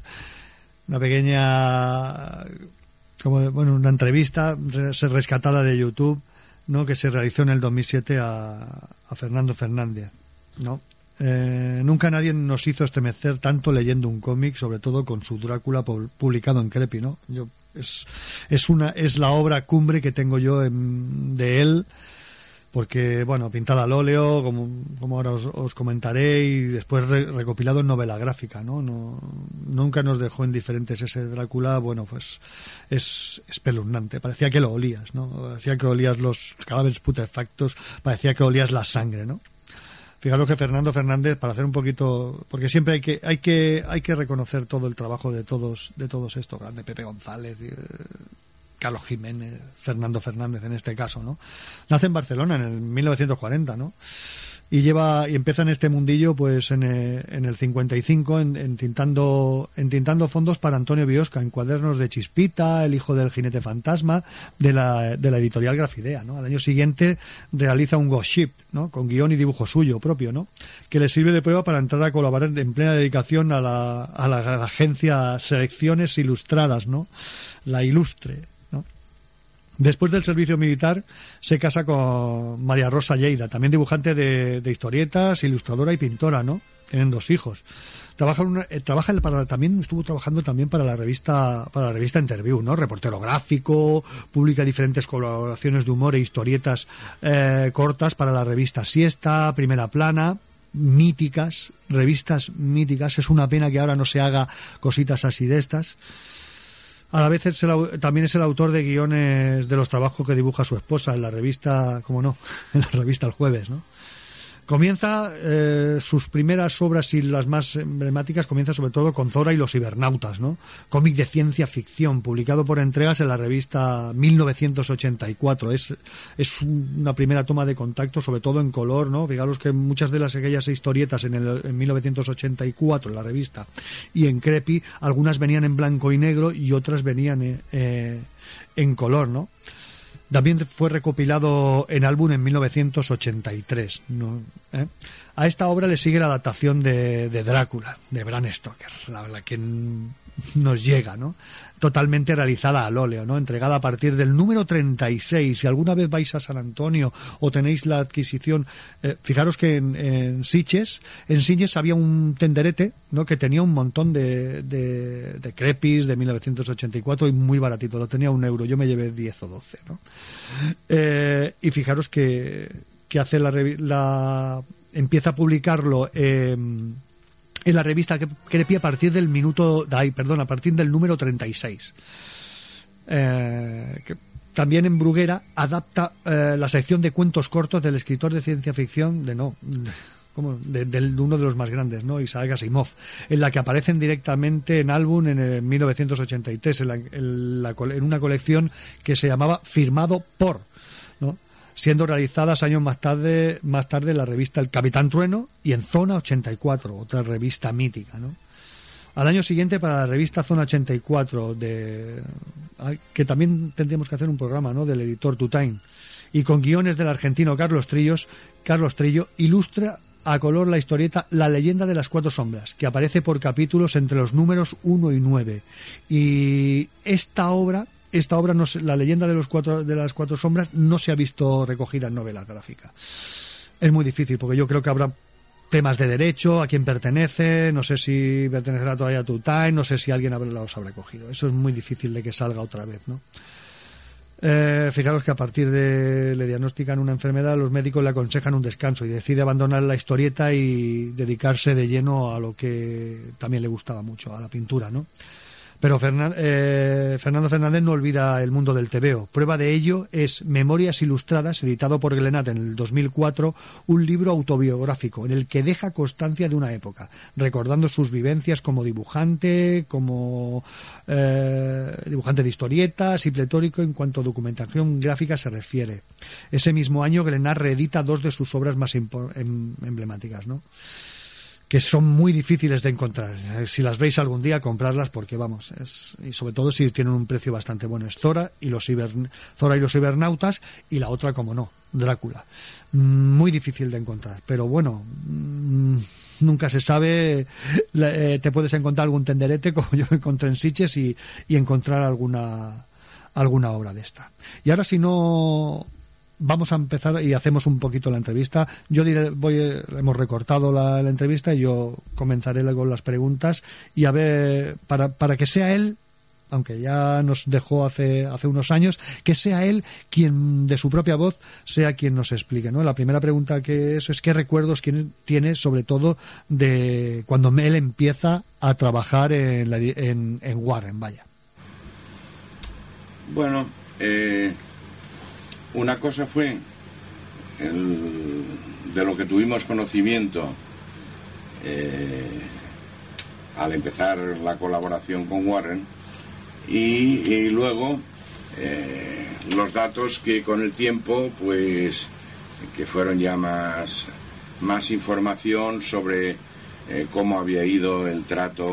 una pequeña, como, bueno, una entrevista rescatada de YouTube, ¿no? Que se realizó en el 2007 a, a Fernando Fernández, ¿no? Eh, nunca nadie nos hizo estremecer tanto leyendo un cómic, sobre todo con su Drácula pu- publicado en Crepi, ¿no? Yo, es, es una es la obra cumbre que tengo yo en- de él porque bueno pintada al óleo como, como ahora os, os comentaré y después re- recopilado en novela gráfica ¿no? no nunca nos dejó indiferentes ese Drácula bueno pues es espeluznante. Parecía que lo olías no parecía que olías los cadáveres putrefactos parecía que olías la sangre no Fijaros que Fernando Fernández, para hacer un poquito, porque siempre hay que, hay que, hay que reconocer todo el trabajo de todos, de todos estos, grande Pepe González, eh, Carlos Jiménez, Fernando Fernández en este caso, ¿no? Nace en Barcelona en el 1940, ¿no? Y lleva, y empieza en este mundillo, pues en, eh, en el 55, en, en tintando, en tintando fondos para Antonio Biosca, en cuadernos de Chispita, El hijo del jinete fantasma, de la, de la editorial Grafidea, ¿no? Al año siguiente realiza un Ghost Ship, ¿no? Con guion y dibujo suyo propio, ¿no? Que le sirve de prueba para entrar a colaborar en plena dedicación a la, a la agencia Selecciones Ilustradas, ¿no? La Ilustre. Después del servicio militar se casa con María Rosa Lleida, también dibujante de, historietas, ilustradora y pintora, ¿no? Tienen dos hijos. Trabaja, una- eh, trabaja para, también estuvo trabajando también para la revista para la revista Interview, ¿no? Reportero gráfico, publica diferentes colaboraciones de humor e historietas eh, cortas para la revista Siesta, Primera Plana, míticas, revistas míticas. Es una pena que ahora no se haga cositas así de estas. A la vez es el también es el autor de guiones de los trabajos que dibuja su esposa en la revista, como no, (laughs) en la revista El Jueves, ¿no? Comienza eh, sus primeras obras y las más emblemáticas comienza sobre todo con Zora y los cibernautas, ¿no? Cómic de ciencia ficción publicado por entregas en la revista 1984. Es es un- una primera toma de contacto sobre todo en color, ¿no? Fijaros que muchas de las aquellas historietas en, el, en 1984 en la revista y en Crepi algunas venían en blanco y negro y otras venían eh, en color, ¿no? También fue recopilado en álbum en 1983. ¿no? ¿Eh? A esta obra le sigue la adaptación de, Drácula, de Bram Stoker, la, la que n- nos llega, ¿no? Totalmente realizada al óleo, ¿no? Entregada a partir del número 36. Si alguna vez vais a San Antonio o tenéis la adquisición, eh, fijaros que en, en Sitges, en Sitges había un tenderete, ¿no? Que tenía un montón de, de, de crepis de 1984 y muy baratito, lo tenía un euro. Yo me llevé 10 o 12, ¿no? Eh, y fijaros que, que hace la, la empieza a publicarlo eh, en la revista Crepi a partir del minuto ay, perdón, a partir del número 36. Eh, que también en Bruguera adapta eh, la sección de cuentos cortos del escritor de ciencia ficción de no como de, uno de los más grandes, ¿no? Isaac Asimov, en la que aparecen directamente en álbum en el 1983, en, la- en la en una colección que se llamaba Firmado por. Siendo realizadas años más tarde, más tarde en la revista El Capitán Trueno y en Zona 84, otra revista mítica, ¿no? Al año siguiente para la revista Zona 84, de, que también tendríamos que hacer un programa, ¿no? Del editor Tutain. Y con guiones del argentino Carlos Trillos, Carlos Trillo ilustra a color la historieta La leyenda de las cuatro sombras, que aparece por capítulos entre los números 1 y 9. Y esta obra, esta obra, no se- la leyenda de, los cuatro, de las cuatro sombras, no se ha visto recogida en novela gráfica. Es muy difícil, porque yo creo que habrá temas de derecho, a quién pertenece, no sé si pertenecerá todavía a Tutain, no sé si alguien los habrá cogido. Eso es muy difícil de que salga otra vez, ¿no? Eh, fijaros que a partir de le diagnostican una enfermedad, los médicos le aconsejan un descanso y decide abandonar la historieta y dedicarse de lleno a lo que también le gustaba mucho, a la pintura, ¿no? Pero Fernan- eh, Fernando Fernández no olvida el mundo del tebeo. Prueba de ello es Memorias Ilustradas, editado por Glenat en el 2004, un libro autobiográfico en el que deja constancia de una época, recordando sus vivencias como dibujante, como eh, dibujante de historietas y pletórico en cuanto a documentación gráfica se refiere. Ese mismo año Glenat reedita dos de sus obras más em- emblemáticas, ¿no? Que son muy difíciles de encontrar. Eh, Si las veis algún día, comprarlas porque vamos, es, y sobre todo si tienen un precio bastante bueno. Es Zora y los cibern- Zora y los cibernautas y la otra, como no, Drácula. Mm, Muy difícil de encontrar, pero bueno, mm, nunca se sabe. Eh, te puedes encontrar algún tenderete (laughs) como yo encontré en Sitges y, y encontrar alguna alguna obra de esta. Y ahora si no vamos a empezar y hacemos un poquito la entrevista. Yo diré, voy, hemos recortado la, entrevista y yo comenzaré con las preguntas y a ver, para, para que sea él, aunque ya nos dejó hace, hace unos años, que sea él quien, de su propia voz, sea quien nos explique, ¿no? La primera pregunta que eso es qué recuerdos tiene, sobre todo, de cuando él empieza a trabajar en, la- en, en Warren, vaya. Bueno, eh, una cosa fue el- de lo que tuvimos conocimiento eh, al empezar la colaboración con Warren y, luego eh, los datos que con el tiempo pues que fueron ya más más información sobre eh, cómo había ido el trato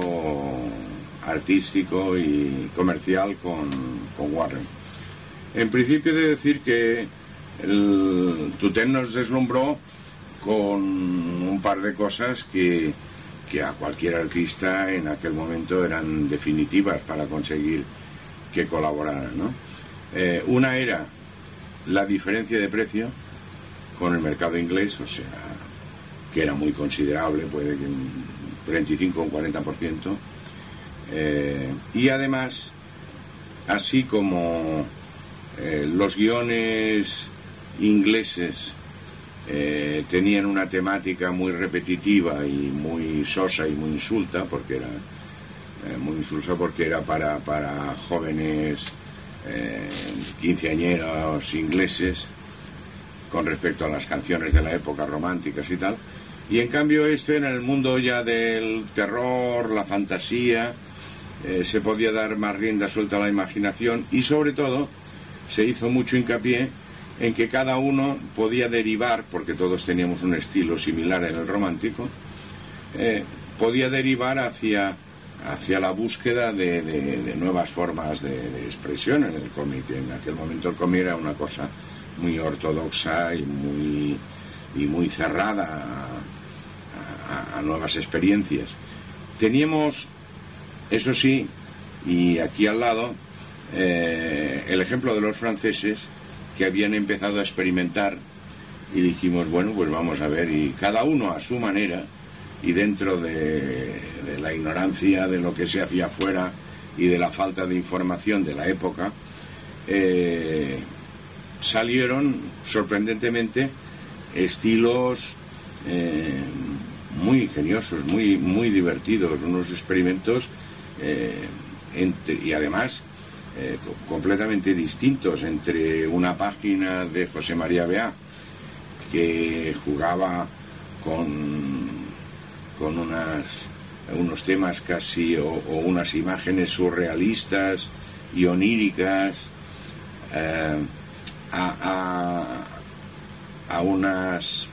artístico y comercial con, con Warren. En principio he de decir que el nos deslumbró con un par de cosas que, que a cualquier artista en aquel momento eran definitivas para conseguir que colaborara. ¿no? Eh, una era la diferencia de precio con el mercado inglés, o sea, que era muy considerable, puede que un 35 o un 40%. Eh, y además, así como eh, los guiones ingleses eh, tenían una temática muy repetitiva y muy sosa y muy insulta, porque era eh, muy insulsa porque era para, para jóvenes quinceañeros ingleses con respecto a las canciones de la época románticas y tal. Y en cambio este en el mundo ya del terror, la fantasía, se podía dar más rienda suelta a la imaginación y sobre todo se hizo mucho hincapié en que cada uno podía derivar, porque todos teníamos un estilo similar en el romántico, eh, podía derivar hacia, hacia la búsqueda de, de- nuevas formas de, expresión en el cómic. En aquel momento el cómic era una cosa muy ortodoxa y muy, y muy cerrada a nuevas experiencias. Teníamos, eso sí, y aquí al lado, eh, el ejemplo de los franceses que habían empezado a experimentar y dijimos, bueno, pues vamos a ver, y cada uno a su manera y dentro de, la ignorancia de lo que se hacía afuera y de la falta de información de la época, eh, salieron sorprendentemente estilos eh, muy ingeniosos, muy, muy divertidos, unos experimentos entre- y además eh, co- completamente distintos entre una página de José María Beá que jugaba con, con unos temas casi o, o unas imágenes surrealistas y oníricas eh, a, a- a unas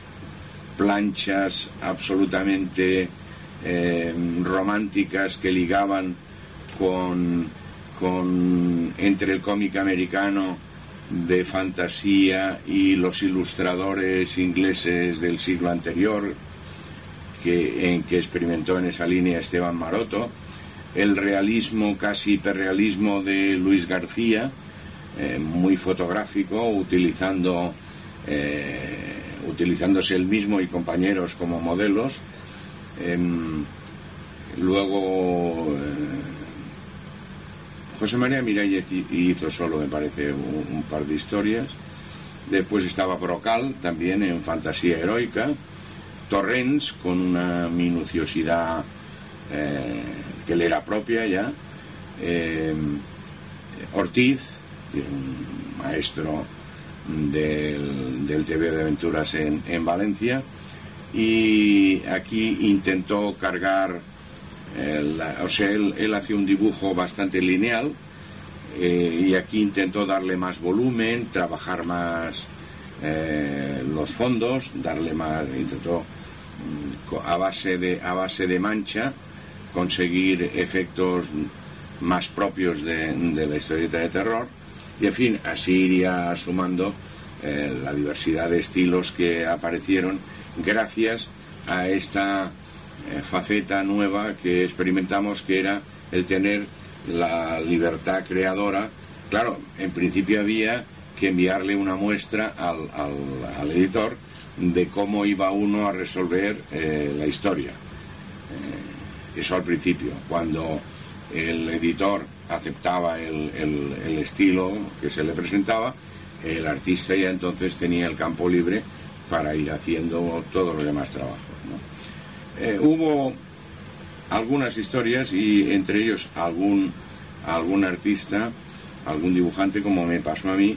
planchas absolutamente eh, románticas que ligaban con, con entre el cómic americano de fantasía y los ilustradores ingleses del siglo anterior que, en que experimentó en esa línea Esteban Maroto, el realismo, casi hiperrealismo de Luis García, eh, muy fotográfico, utilizando, eh, utilizándose él mismo y compañeros como modelos. Em, luego, eh, José María Miralles hi- hizo solo, me parece, un, par de historias. Después estaba Brocal, también en fantasía heroica. Torrens, con una minuciosidad eh, que le era propia ya. Eh, Ortiz, que es un maestro del, del TV de aventuras en, en Valencia. Y aquí intentó cargar, o sea, él, él hacía un dibujo bastante lineal eh, y aquí intentó darle más volumen, trabajar más eh, los fondos, darle más, intentó mm, a base de a base de mancha conseguir efectos más propios de, de la historieta de terror. Y en fin así iría sumando eh, la diversidad de estilos que aparecieron gracias a esta eh, faceta nueva que experimentamos que era el tener la libertad creadora claro en principio había que enviarle una muestra al, editor de cómo iba uno a resolver eh, la historia Eh, eso al principio cuando el editor aceptaba el, estilo que se le presentaba el artista ya entonces tenía el campo libre para ir haciendo todos los demás trabajos. Eh, hubo algunas historias y entre ellos algún algún artista algún dibujante como me pasó a mí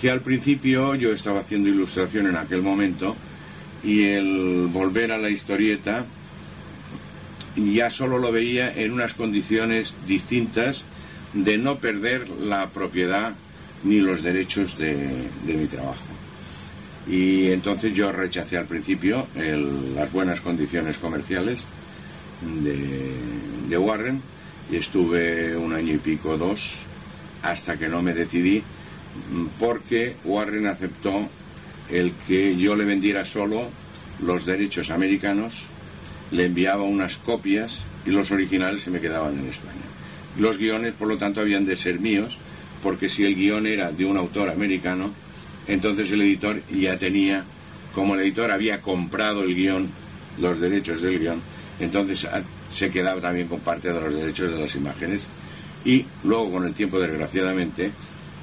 que al principio yo estaba haciendo ilustración en aquel momento y el volver a la historieta ya solo lo veía en unas condiciones distintas de no perder la propiedad ni los derechos de, de mi trabajo. Y entonces yo rechacé al principio el- las buenas condiciones comerciales de, de Warren y estuve un año y pico, dos, hasta que no me decidí, porque Warren aceptó el que yo le vendiera solo los derechos americanos, le enviaba unas copias y los originales se me quedaban en España. Los guiones, por lo tanto, habían de ser míos, porque si el guion era de un autor americano, entonces el editor ya tenía, como el editor había comprado el guion, los derechos del guion, entonces ah, se quedaba también con parte de los derechos de las imágenes. Y luego con el tiempo desgraciadamente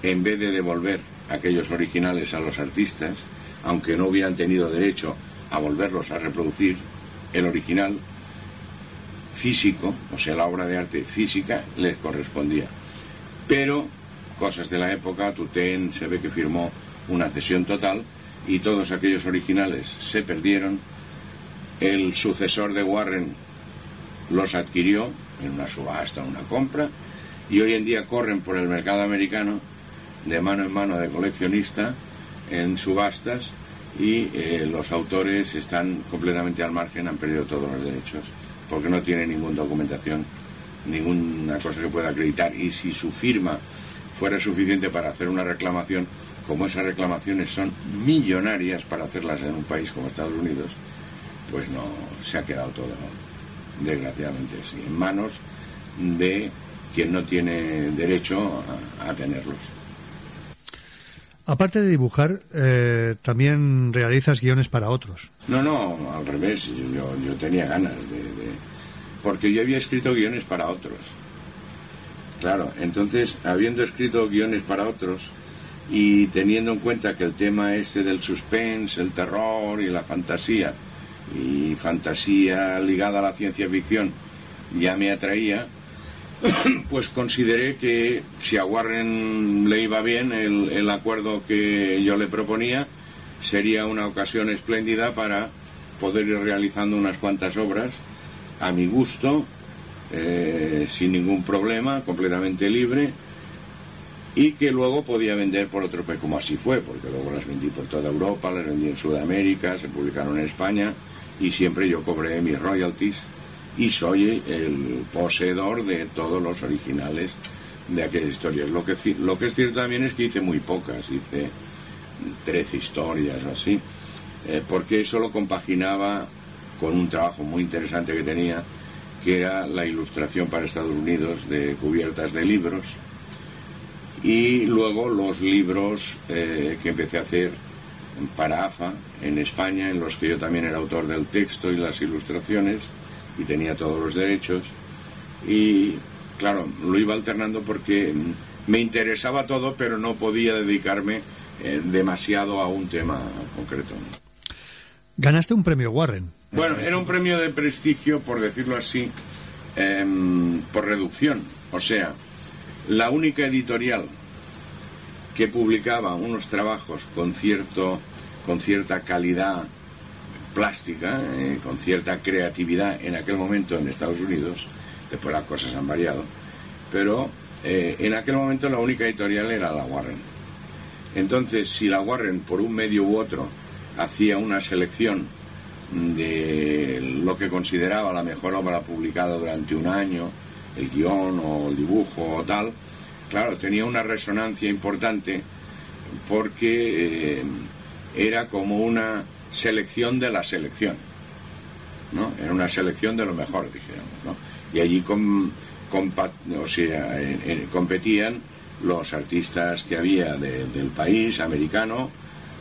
en vez de devolver aquellos originales a los artistas aunque no hubieran tenido derecho a volverlos a reproducir el original físico o sea la obra de arte física les correspondía. Pero cosas de la época Tutén se ve que firmó una cesión total y todos aquellos originales se perdieron. El sucesor de Warren los adquirió en una subasta, una compra, y hoy en día corren por el mercado americano de mano en mano de coleccionista en subastas y eh, los autores están completamente al margen, han perdido todos los derechos porque no tienen ninguna documentación, ninguna cosa que pueda acreditar. Y si su firma fuera suficiente para hacer una reclamación, como esas reclamaciones son millonarias para hacerlas en un país como Estados Unidos, pues no se ha quedado todo, desgraciadamente, sí, en manos de quien no tiene derecho a, a tenerlos. Aparte de dibujar, eh, también realizas guiones para otros. No, no, al revés, yo, yo tenía ganas de, de- Porque yo había escrito guiones para otros. Claro, entonces, habiendo escrito guiones para otros y teniendo en cuenta que el tema este del suspense, el terror y la fantasía, y fantasía ligada a la ciencia ficción, ya me atraía, (coughs) pues consideré que si a Warren le iba bien el, el acuerdo que yo le proponía, sería una ocasión espléndida para poder ir realizando unas cuantas obras a mi gusto, eh, sin ningún problema, completamente libre, y que luego podía vender por otro país, como así fue, porque luego las vendí por toda Europa, las vendí en Sudamérica, se publicaron en España, y siempre yo cobré mis royalties y soy el poseedor de todos los originales de aquellas historias. Lo que, lo que es cierto también es que hice muy pocas, hice 13 historias o así, eh, porque eso lo compaginaba con un trabajo muy interesante que tenía, que era la ilustración para Estados Unidos de cubiertas de libros, y luego los libros eh, que empecé a hacer para AFA en España, en los que yo también era autor del texto y las ilustraciones y tenía todos los derechos. Y claro, lo iba alternando porque me interesaba todo, pero no podía dedicarme eh, demasiado a un tema concreto. Ganaste un premio Warren. Bueno, era un premio de prestigio, por decirlo así, em, por reducción. O sea, la única editorial que publicaba unos trabajos con cierto con cierta calidad plástica, eh, con cierta creatividad en aquel momento en Estados Unidos, después las cosas han variado, pero eh, en aquel momento la única editorial era la Warren. Entonces, si la Warren por un medio u otro hacía una selección de lo que consideraba la mejor obra publicada durante un año, el guion o el dibujo o tal, claro, tenía una resonancia importante porque eh, era como una selección de la selección, ¿no? Era una selección de lo mejor, dijéramos, ¿no? Y allí en- en- competían los artistas que había de- del país americano,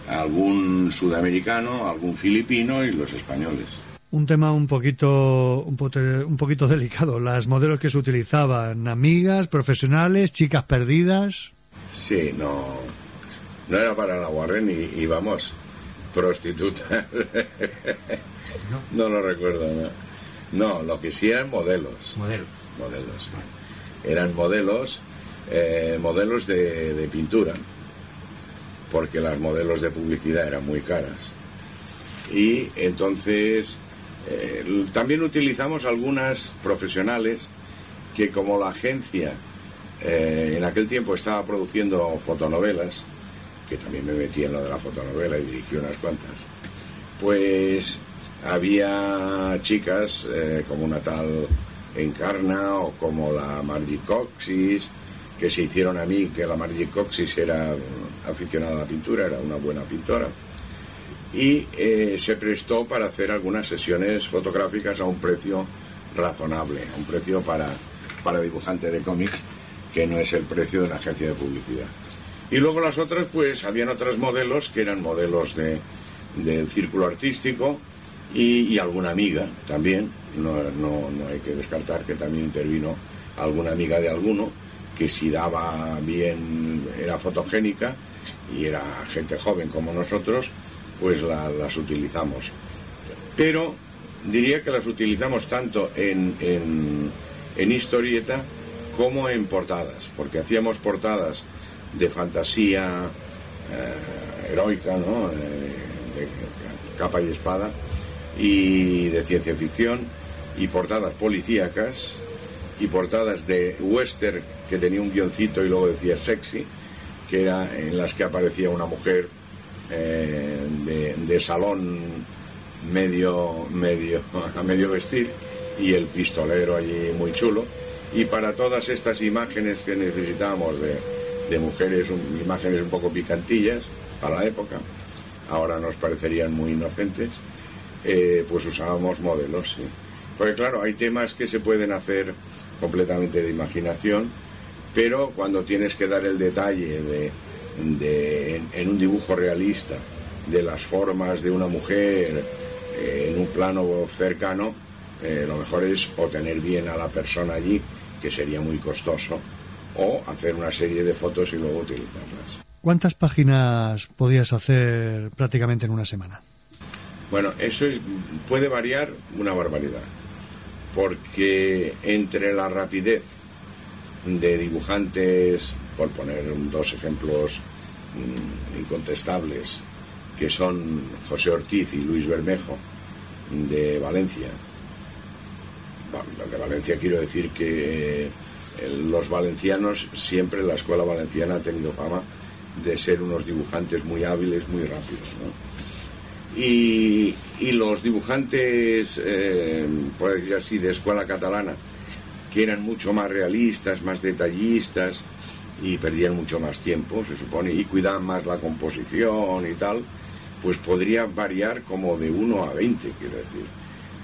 algún sudamericano, algún filipino y los españoles. Un tema un poquito, un, pote- un poquito delicado. Las modelos que se utilizaban, amigas, profesionales, chicas perdidas. Sí, no, no era para la Warren y, y vamos, prostituta. no lo recuerdo, no. No, lo que sí eran modelos. Modelos. Modelos. Eran modelos, eh, modelos de, de pintura, porque las modelos de publicidad eran muy caras. Y entonces eh, también utilizamos algunas profesionales que como la agencia eh, en aquel tiempo estaba produciendo fotonovelas, que también me metí en lo de la fotonovela y dirigí unas cuantas, pues había chicas eh, como una tal Encarna o como la Margie Coxis, que se hicieron a mí, que la Margie Coxis era aficionada a la pintura, era una buena pintora, y eh, se prestó para hacer algunas sesiones fotográficas a un precio razonable, a un precio para, para dibujante de cómics, que no es el precio de una agencia de publicidad. Y luego las otras, pues habían otros modelos que eran modelos de, del círculo artístico y, y alguna amiga también. No, no, no hay que descartar que también intervino alguna amiga de alguno que si daba bien, era fotogénica y era gente joven como nosotros, pues la- las utilizamos. Pero diría que las utilizamos tanto en, en, historieta como en portadas, porque hacíamos portadas de fantasía eh, heroica, ¿no? Eh, de capa y espada, y de ciencia ficción, y portadas policíacas, y portadas de western que tenía un guioncito y luego decía sexy, que era en las que aparecía una mujer eh, de, salón medio, medio, a (laughs) medio vestir y el pistolero allí muy chulo. Y para todas estas imágenes que necesitábamos de, de mujeres, un- imágenes un poco picantillas para la época, ahora nos parecerían muy inocentes, eh, pues usábamos modelos, sí. Porque claro, hay temas que se pueden hacer completamente de imaginación, pero cuando tienes que dar el detalle de, de- en, en un dibujo realista de las formas de una mujer eh, en un plano cercano, eh, lo mejor es o tener bien a la persona allí, que sería muy costoso, o hacer una serie de fotos y luego utilizarlas. ¿Cuántas páginas podías hacer prácticamente en una semana? Bueno, eso es- puede variar una barbaridad, porque entre la rapidez de dibujantes, por poner dos ejemplos mm, incontestables, que son José Ortiz y Luis Bermejo, de Valencia. De Valencia quiero decir que eh, los valencianos, siempre la escuela valenciana ha tenido fama de ser unos dibujantes muy hábiles, muy rápidos. y los dibujantes, eh, por decir así, de escuela catalana, que eran mucho más realistas, más detallistas y perdían mucho más tiempo, se supone, y cuidaban más la composición y tal, pues podría variar como de 1 a 20, quiero decir.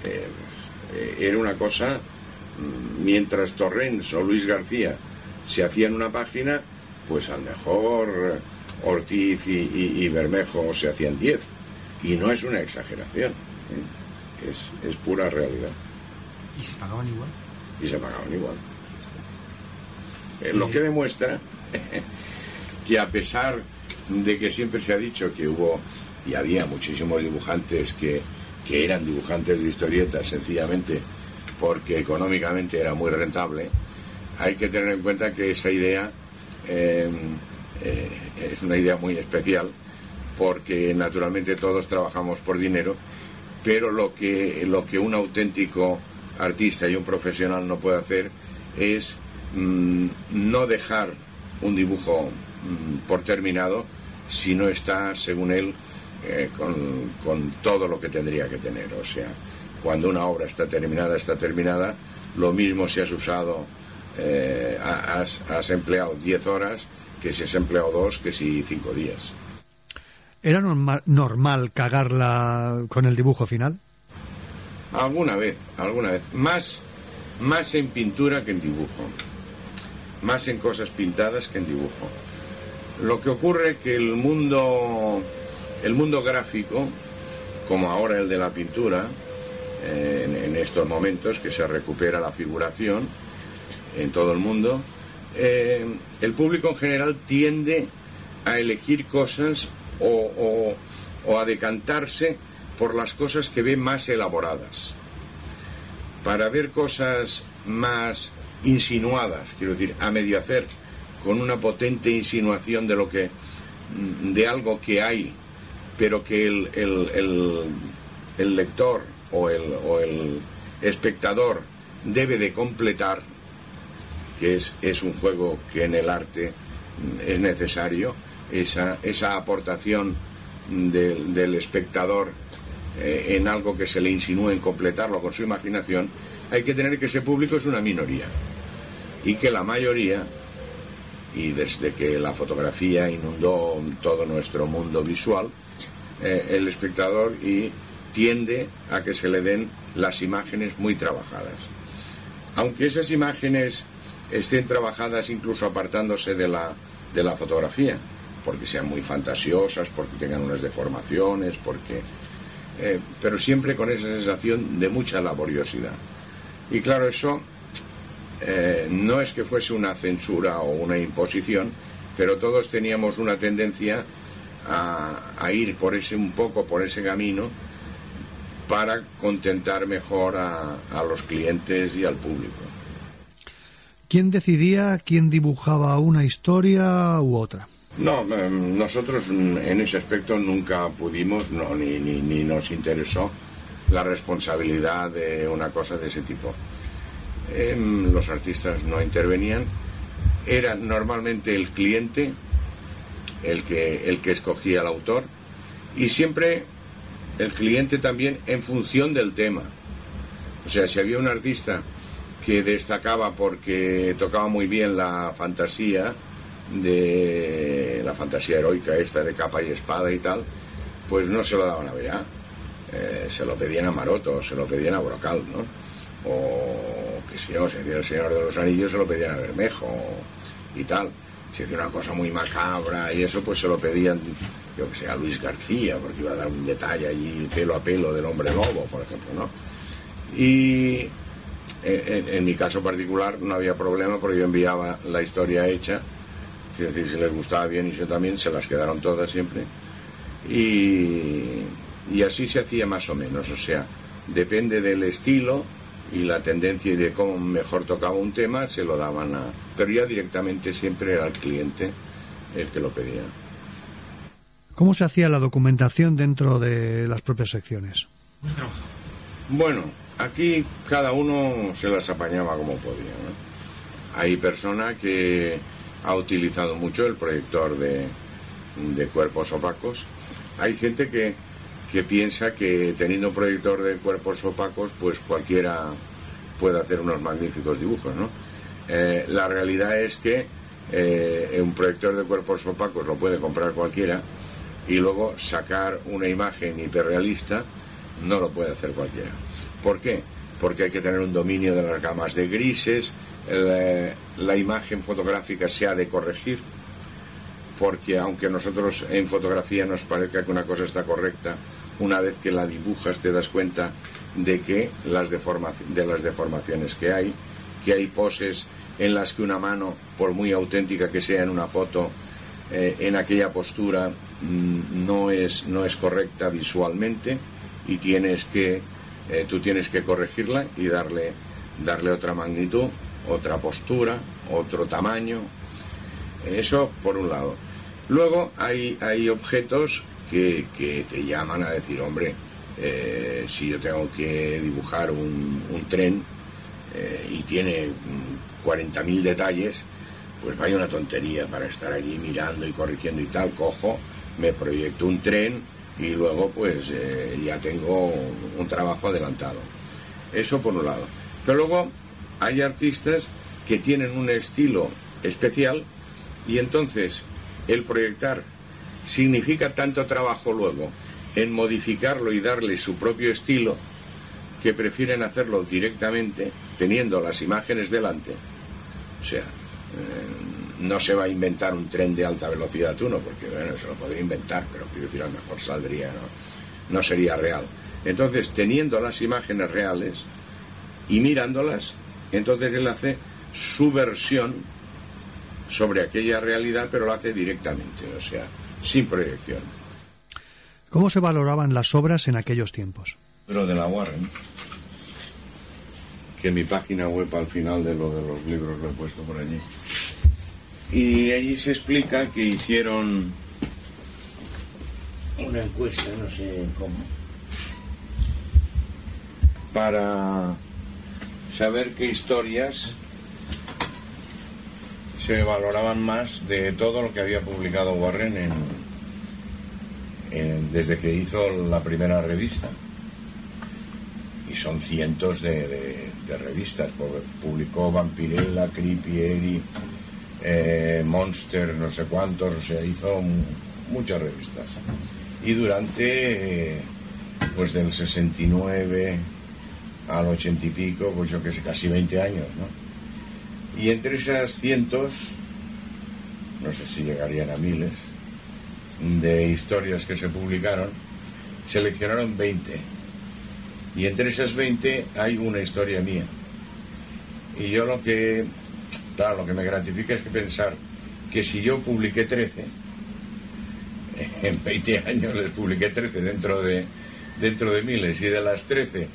Eh, eh, era una cosa, mm, mientras Torrens o Luis García se hacían una página, pues a lo mejor Ortiz y Bermejo se hacían 10. Y no es una exageración, ¿eh? es, es pura realidad. ¿Y se pagaban igual? Y se pagaban igual. Eh, lo que demuestra (laughs) que a pesar de que siempre se ha dicho que hubo y había muchísimos dibujantes que, que eran dibujantes de historietas sencillamente porque económicamente era muy rentable, hay que tener en cuenta que esa idea eh, eh, es una idea muy especial porque naturalmente todos trabajamos por dinero, pero lo que, lo que un auténtico artista y un profesional no puede hacer es mm, no dejar un dibujo mm, por terminado si no está, según él, eh, con, con todo lo que tendría que tener. O sea, cuando una obra está terminada, está terminada. Lo mismo si has usado, eh, has, has empleado 10 horas que si has empleado dos, que si cinco días. ¿Era norma- normal cagarla con el dibujo final? Alguna vez, alguna vez. Más, más en pintura que en dibujo. Más en cosas pintadas que en dibujo. Lo que ocurre que el mundo, el mundo gráfico, como ahora el de la pintura, eh, en, estos momentos que se recupera la figuración en todo el mundo, eh, el público en general tiende a elegir cosas o a decantarse por las cosas que ve más elaboradas. Para ver cosas más insinuadas, quiero decir, a medio hacer, con una potente insinuación de lo que de algo que hay, pero que el, el- el- lector o el, o el espectador debe de completar, que es, es un juego que en el arte es necesario, esa, esa aportación del, del espectador eh, en algo que se le insinúe en completarlo con su imaginación, hay que tener que ese público es una minoría y que la mayoría, y desde que la fotografía inundó todo nuestro mundo visual, eh, el espectador y tiende a que se le den las imágenes muy trabajadas. Aunque esas imágenes estén trabajadas incluso apartándose de la, de la fotografía, porque sean muy fantasiosas, porque tengan unas deformaciones, porque eh, pero siempre con esa sensación de mucha laboriosidad. Y claro, eso eh, no es que fuese una censura o una imposición, pero todos teníamos una tendencia a, a ir por ese un poco por ese camino para contentar mejor a, a los clientes y al público. ¿Quién decidía quién dibujaba una historia u otra? No, eh, nosotros en ese aspecto nunca pudimos, no, ni, ni, ni nos interesó la responsabilidad de una cosa de ese tipo. Em, los artistas no intervenían, era normalmente el cliente el que, el que escogía al autor y siempre el cliente también en función del tema. O sea, si había un artista que destacaba porque tocaba muy bien la fantasía de la fantasía heroica esta de capa y espada y tal, pues no se lo daban a BA. eh, se lo pedían a Maroto, se lo pedían a Brocal, ¿no? O, que sé yo, hacía el Señor de los Anillos, se lo pedían a Bermejo y tal. Si hacía una cosa muy macabra y eso, pues se lo pedían, yo que sé, a Luis García, porque iba a dar un detalle allí pelo a pelo del hombre lobo, por ejemplo, ¿no? Y en, en mi caso particular no había problema porque yo enviaba la historia hecha, es decir, si les gustaba bien y yo también, se las quedaron todas siempre. Y, y así se hacía más o menos, o sea, depende del estilo y la tendencia y de cómo mejor tocaba un tema, se lo daban a... Pero ya directamente siempre era el cliente el que lo pedía. ¿Cómo se hacía la documentación dentro de las propias secciones? Bueno, aquí cada uno se las apañaba como podía. ¿no? Hay persona que ha utilizado mucho el proyector de, de cuerpos opacos. Hay gente que, que piensa que teniendo un proyector de cuerpos opacos, pues cualquiera puede hacer unos magníficos dibujos, ¿no? Eh, la realidad es que eh, un proyector de cuerpos opacos lo puede comprar cualquiera y luego sacar una imagen hiperrealista no lo puede hacer cualquiera. ¿Por qué? Porque hay que tener un dominio de las gamas de grises, el, la imagen fotográfica se ha de corregir, porque aunque nosotros en fotografía nos parezca que una cosa está correcta, una vez que la dibujas te das cuenta de que las de las deformaciones que hay, que hay poses en las que una mano, por muy auténtica que sea en una foto, eh, en aquella postura mmm, no, es, no es correcta visualmente y tienes que, eh, tú tienes que corregirla y darle, darle otra magnitud, otra postura, otro tamaño. Eso por un lado. Luego hay, hay objetos que, que, te llaman a decir, hombre, eh, si yo tengo que dibujar un, un tren eh, y tiene 40.000 detalles, pues vaya una tontería para estar allí mirando y corrigiendo y tal. Cojo, me proyecto un tren y luego pues eh, ya tengo un trabajo adelantado. Eso por un lado. Pero luego hay artistas que tienen un estilo especial y entonces el proyectar significa tanto trabajo luego en modificarlo y darle su propio estilo que prefieren hacerlo directamente teniendo las imágenes delante. O sea, no se va a inventar un tren de alta velocidad uno, porque bueno, se lo podría inventar, pero quiero decir, a lo mejor saldría, no, no sería real. Entonces, teniendo las imágenes reales y mirándolas, entonces él hace su versión sobre aquella realidad, pero lo hace directamente, o sea, sin proyección. ¿Cómo se valoraban las obras en aquellos tiempos? Pero de la Warren, que mi página web al final de lo de los libros lo he puesto por allí. Y allí se explica que hicieron una encuesta, no sé cómo, para saber qué historias se valoraban más de todo lo que había publicado Warren en, en, desde que hizo la primera revista. Y son cientos de, de, de revistas. Publicó Vampirella, Creepy eh, Monster, no sé cuántos, o sea, hizo muchas revistas. Y durante, eh, pues del 69 al 80 y pico, pues yo que sé, casi 20 años, ¿no? Y entre esas cientos, no sé si llegarían a miles, de historias que se publicaron, seleccionaron 20. Y entre esas 20 hay una historia mía. Y yo lo que, claro, lo que me gratifica es que pensar que si yo publiqué 13, (laughs) en 20 años les publiqué 13 dentro de, dentro de miles, y de las 13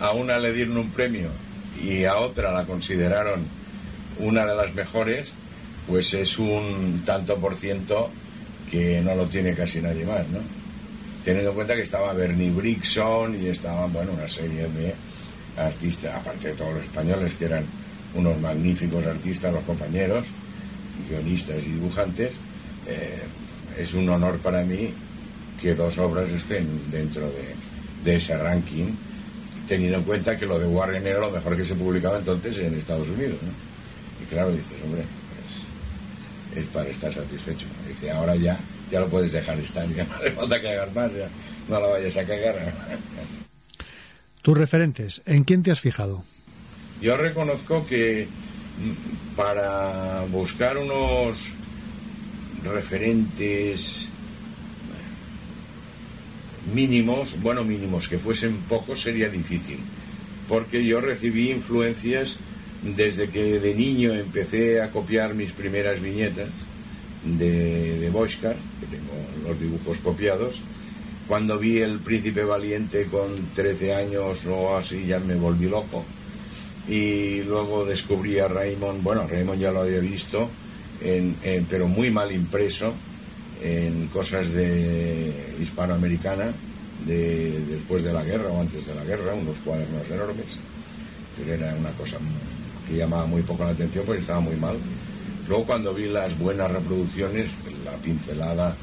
a una le dieron un premio y a otra la consideraron una de las mejores, pues es un tanto por ciento que no lo tiene casi nadie más, ¿no? Teniendo en cuenta que estaba Bernie Brixon y estaban, bueno, una serie de artistas, aparte de todos los españoles que eran unos magníficos artistas, los compañeros, guionistas y dibujantes, eh, es un honor para mí que dos obras estén dentro de, ese ranking, teniendo en cuenta que lo de Warren era lo mejor que se publicaba entonces en Estados Unidos, ¿no? Y claro, dices, hombre, pues, es para estar satisfecho. Dice, ahora ya, ya lo puedes dejar estar, ya no hace falta hagas más, ya no la vayas a cagar. Tus referentes, ¿en quién te has fijado? Yo reconozco que para buscar unos referentes mínimos, bueno, mínimos, que fuesen pocos sería difícil, porque yo recibí influencias desde que de niño empecé a copiar mis primeras viñetas de, de que tengo los dibujos copiados. Cuando vi El Príncipe Valiente con 13 años o así, ya me volví loco. Y luego descubrí a Raymond, bueno, Raymond ya lo había visto, en- pero muy mal impreso, en cosas de hispanoamericana, de, después de la guerra o antes de la guerra, unos cuadernos enormes, era una cosa que llamaba muy poco la atención porque estaba muy mal. Luego cuando vi las buenas reproducciones, la pincelada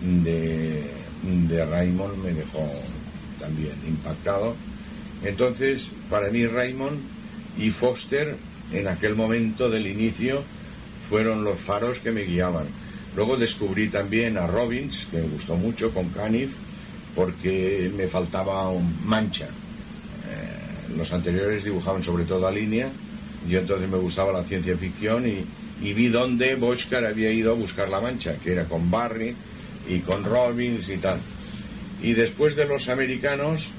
de, de Raymond me dejó también impactado. Entonces, para mí Raymond y Foster, en aquel momento del inicio, fueron los faros que me guiaban. Luego descubrí también a Robbins, que me gustó mucho, con Canif, porque me faltaba un mancha. Eh, los anteriores dibujaban sobre todo a línea, y entonces me gustaba la ciencia ficción y, y vi dónde Boschcar había ido a buscar la mancha, que era con Barry y con Robbins y tal. Y después de los americanos,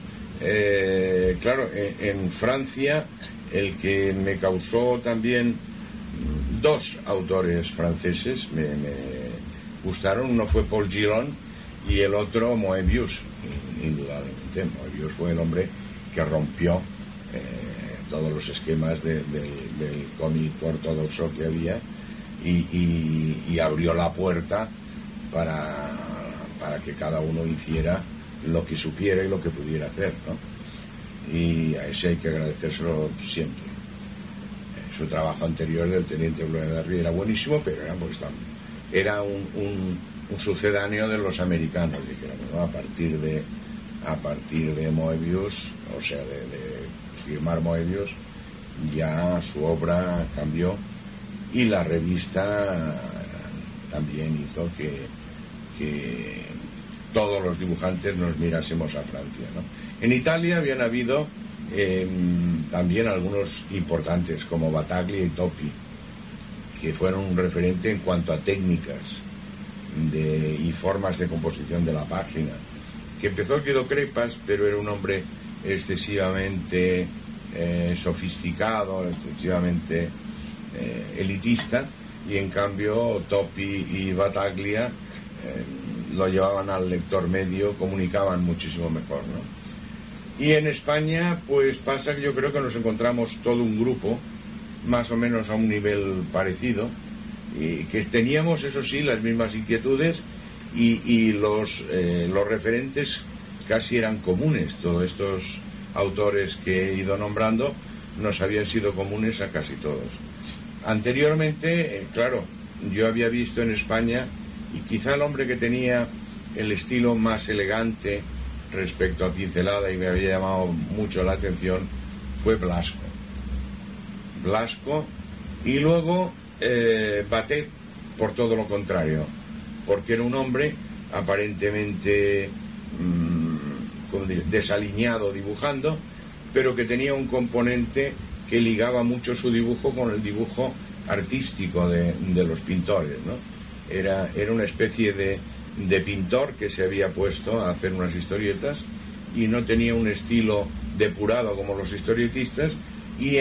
eh, claro, en, en Francia, el que me causó también mm, dos autores franceses me, gustaron, uno fue Paul Gillon y el otro Moebius, in- indudablemente. Moebius fue el hombre que rompió eh, todos los esquemas de- del, del cómic ortodoxo que había y, abrió la puerta para, para que cada uno hiciera lo que supiera y lo que pudiera hacer, ¿no? Y a ese hay que agradecérselo siempre. Su trabajo anterior del teniente Blair era buenísimo, pero era, pues, era un, un- un sucedáneo de los americanos, dijéramos. A partir de a partir de Moebius, o sea, de, de firmar Moebius, ya su obra cambió y la revista también hizo que, que todos los dibujantes nos mirásemos a Francia. En Italia habían habido eh, también algunos importantes como Bataglia y Topi, que fueron un referente en cuanto a técnicas y formas de composición de la página. Empezó Guido Crepas, pero era un hombre excesivamente eh, sofisticado, excesivamente eh, elitista, y en cambio Topi y Bataglia eh, lo llevaban al lector medio, comunicaban muchísimo mejor, ¿no? Y en España, pues pasa que yo creo que nos encontramos todo un grupo, más o menos a un nivel parecido, y que teníamos, eso sí, las mismas inquietudes y, y los, eh, los referentes casi eran comunes. Todos estos autores que he ido nombrando nos habían sido comunes a casi todos. Anteriormente, eh, claro, yo había visto en España, y quizá el hombre que tenía el estilo más elegante respecto a pincelada y me había llamado mucho la atención, fue Blasco. Blasco y luego eh, Batet por todo lo contrario, porque era un hombre aparentemente mm, ¿cómo diré? desaliñado dibujando, pero que tenía un componente que ligaba mucho su dibujo con el dibujo artístico de, los pintores, ¿no? Era, era una especie de, de pintor que se había puesto a hacer unas historietas y no tenía un estilo depurado como los historietistas y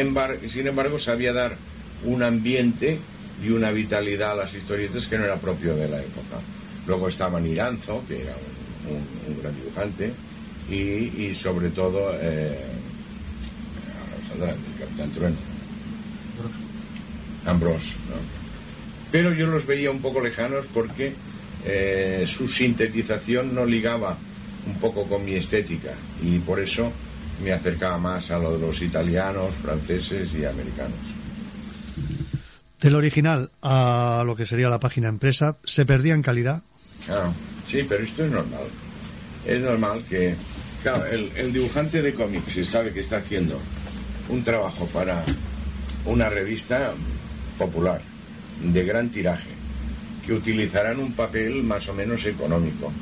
sin embargo sabía dar un ambiente y una vitalidad a las historietas que no era propio de la época. Luego estaba Niranzo, que era un, un- un gran dibujante, y, y sobre todo eh, el Capitán Trueno, Ambrose. ¿no? Pero yo los veía un poco lejanos porque eh, su sintetización no ligaba un poco con mi estética y por eso me acercaba más a lo de los italianos, franceses y americanos. Del original a lo que sería la página empresa, ¿se perdía en calidad? Claro, sí, pero esto es normal. Es normal que, claro, el, dibujante de cómics si sabe que está haciendo un trabajo para una revista popular, de gran tiraje, que utilizarán un papel más o menos económico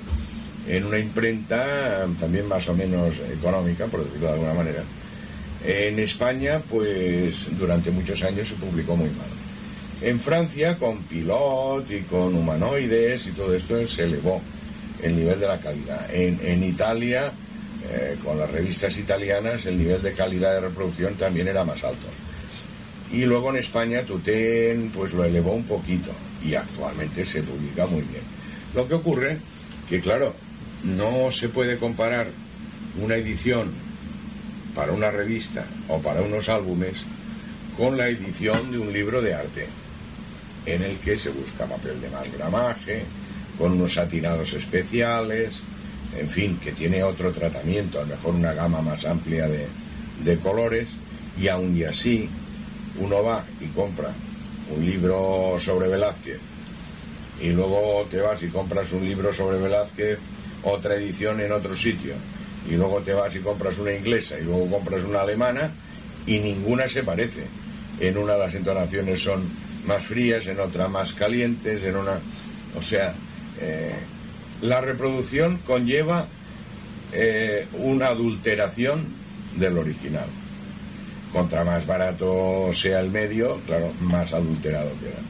en una imprenta también más o menos económica, por decirlo de alguna manera. En España, pues durante muchos años se publicó muy mal. En Francia, con Pilot y con humanoides y todo esto, se elevó el nivel de la calidad. En, en Italia, eh, con las revistas italianas, el nivel de calidad de reproducción también era más alto. Y luego en España, Tutén, pues lo elevó un poquito y actualmente se publica muy bien. Lo que ocurre que, claro, no se puede comparar una edición para una revista o para unos álbumes con la edición de un libro de arte, en el que se busca papel de más gramaje, con unos satinados especiales, en fin, que tiene otro tratamiento, a lo mejor una gama más amplia de, colores, y aun y así uno va y compra un libro sobre Velázquez, y luego te vas y compras un libro sobre Velázquez, otra edición en otro sitio, y luego te vas y compras una inglesa, y luego compras una alemana, y ninguna se parece. En una las entonaciones son más frías, en otra más calientes, en una... O sea, eh, la reproducción conlleva eh, una adulteración del original. Contra más barato sea el medio, claro, más adulterado queda.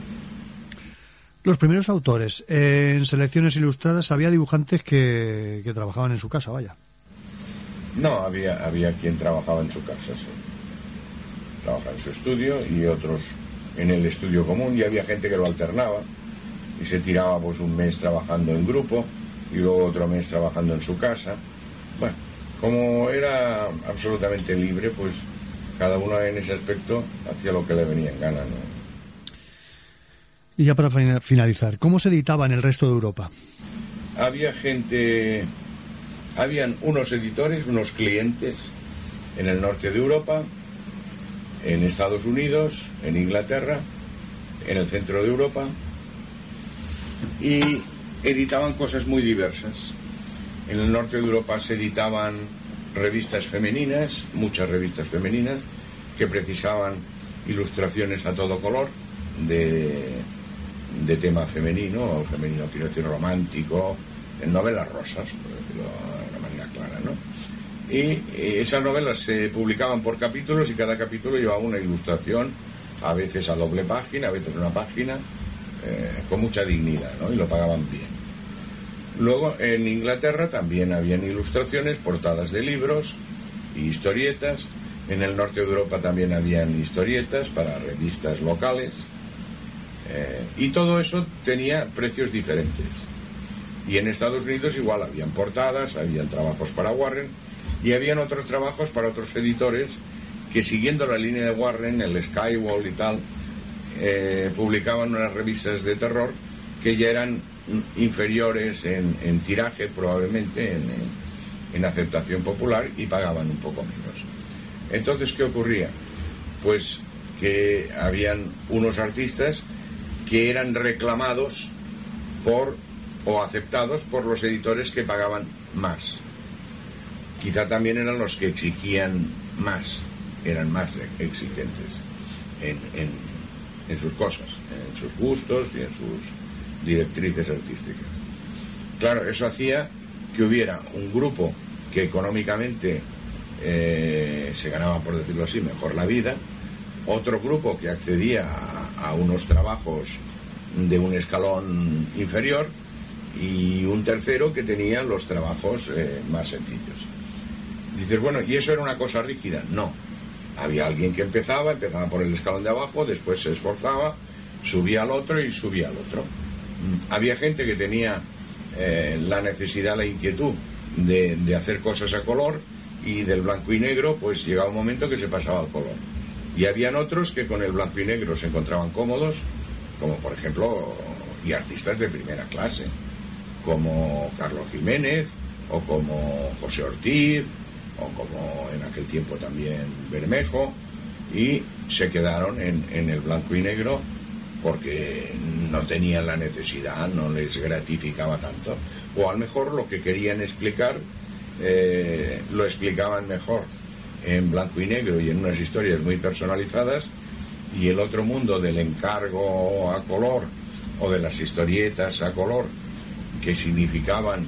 Los primeros autores. eh, en selecciones ilustradas había dibujantes que, que trabajaban en su casa, vaya. No, había, había quien trabajaba en su casa, sí. Trabajaba en su estudio y otros en el estudio común y había gente que lo alternaba y se tiraba pues un mes trabajando en grupo y luego otro mes trabajando en su casa. Bueno, como era absolutamente libre, pues cada uno en ese aspecto hacía lo que le venía en gana, ¿no? Y ya para fina- finalizar, ¿cómo se editaba en el resto de Europa? había gente, habían unos editores, unos clientes en el norte de Europa, en Estados Unidos, en Inglaterra, en el centro de Europa, y editaban cosas muy diversas. En el norte de Europa se editaban revistas femeninas, muchas revistas femeninas, que precisaban ilustraciones a todo color de, de tema femenino, o femenino quiero decir romántico, en novelas rosas, por decirlo de una manera clara, ¿no? Y eh, esas novelas se publicaban por capítulos y cada capítulo llevaba una ilustración, a veces a doble página, a veces una página, eh, con mucha dignidad, ¿no? Y lo pagaban bien. Luego en Inglaterra también habían ilustraciones, portadas de libros y historietas. En el norte de Europa también habían historietas para revistas locales. Eh, y todo eso tenía precios diferentes. Y en Estados Unidos igual habían portadas, habían trabajos para Warren y habían otros trabajos para otros editores que siguiendo la línea de Warren, el Skywall y tal, eh, publicaban unas revistas de terror que ya eran inferiores en, tiraje probablemente, en, en- en aceptación popular y pagaban un poco menos. Entonces, ¿qué ocurría? Pues que habían unos artistas que eran reclamados por o aceptados por los editores que pagaban más. Quizá también eran los que exigían más, eran más exigentes en, sus cosas, en sus gustos y en sus directrices artísticas. Claro, eso hacía que hubiera un grupo que económicamente eh, se ganaba, por decirlo así, mejor la vida, otro grupo que accedía a, a unos trabajos de un escalón inferior y un tercero que tenía los trabajos eh, más sencillos. Dices, bueno, ¿y eso era una cosa rígida? No. Había alguien que empezaba, empezaba por el escalón de abajo, después se esforzaba, subía al otro y subía al otro. Mm, Había gente que tenía eh, la necesidad, la inquietud de, de hacer cosas a color y del blanco y negro, pues llegaba un momento que se pasaba al color. Y habían otros que con el blanco y negro se encontraban cómodos, como por ejemplo, y artistas de primera clase, como Carlos Jiménez, o como José Ortiz, o como en aquel tiempo también Bermejo, y se quedaron en, en el blanco y negro porque no tenían la necesidad, no les gratificaba tanto, o a lo mejor lo que querían explicar eh, lo explicaban mejor en blanco y negro y en unas historias muy personalizadas y el otro mundo del encargo a color o de las historietas a color que significaban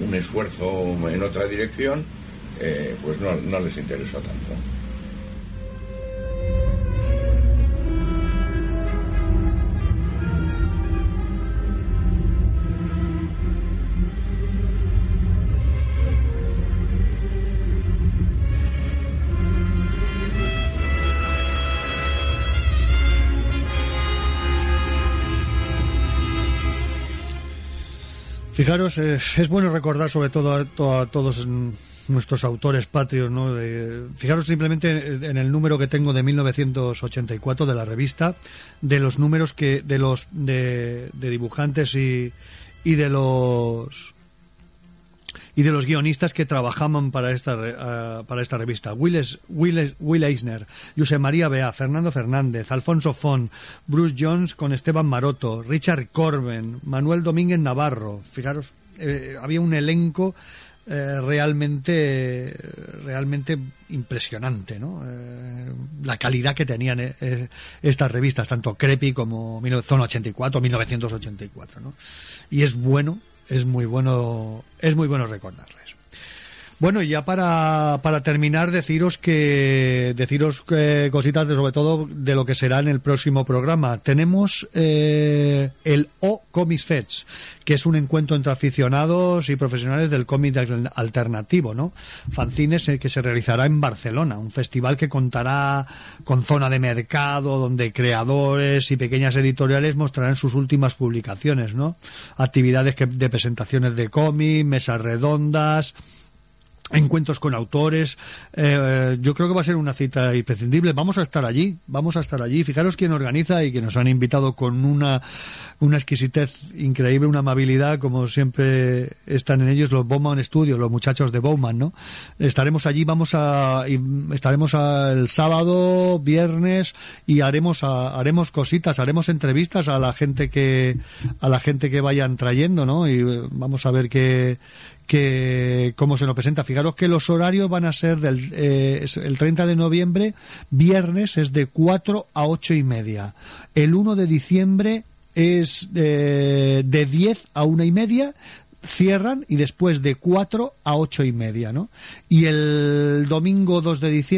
un esfuerzo en otra dirección, eh, pues no, les interesó tanto. Fijaros, eh, es bueno recordar sobre todo a, to- a todos mm, nuestros autores patrios, ¿no? De- fijaros simplemente en el número que tengo de 1984 de la revista, de los números que de los de, de dibujantes y, y de los y de los guionistas que trabajaban para esta ah, para esta revista. Will, Es- Will, Eisner, José María Bea, Fernando Fernández, Alfonso Font, Bruce Jones con Esteban Maroto, Richard Corben, Manuel Domínguez Navarro. Fijaros, eh, había un elenco eh, realmente realmente impresionante. Eh, la calidad que tenían eh, estas revistas, tanto Crepi como 1984, 1984, ¿no? Y es bueno, es muy bueno, es muy bueno recordarles. Bueno, y ya para, para terminar, deciros que deciros eh, cositas de sobre todo de lo que será en el próximo programa. Tenemos eh, el O Comics Fest, que es un encuentro entre aficionados y profesionales del cómic al- alternativo, ¿no? Fanzines eh, que se realizará en Barcelona, un festival que contará con zona de mercado, donde creadores y pequeñas editoriales mostrarán sus últimas publicaciones, ¿no? Actividades que- de presentaciones de cómic, mesas redondas, encuentros con autores. Eh, yo creo que va a ser una cita imprescindible. Vamos a estar allí, vamos a estar allí. Fijaros quién organiza y que nos han invitado con una, una exquisitez increíble, una amabilidad, como siempre están en ellos los Bowman Studios, los muchachos de Bowman, ¿no? Estaremos allí, vamos a, estaremos a- el sábado, viernes y haremos, a- haremos cositas, haremos entrevistas a la gente que, a la gente que vayan trayendo, ¿no? Y eh, vamos a ver qué, que cómo se nos presenta. Fijaros que los horarios van a ser del eh, el 30 de noviembre, viernes es de 4 a 8 y media. El 1 de diciembre es de, de 10 a 1 y media cierran y después de 4 a 8 y media, ¿no? Y el domingo 2 de diciembre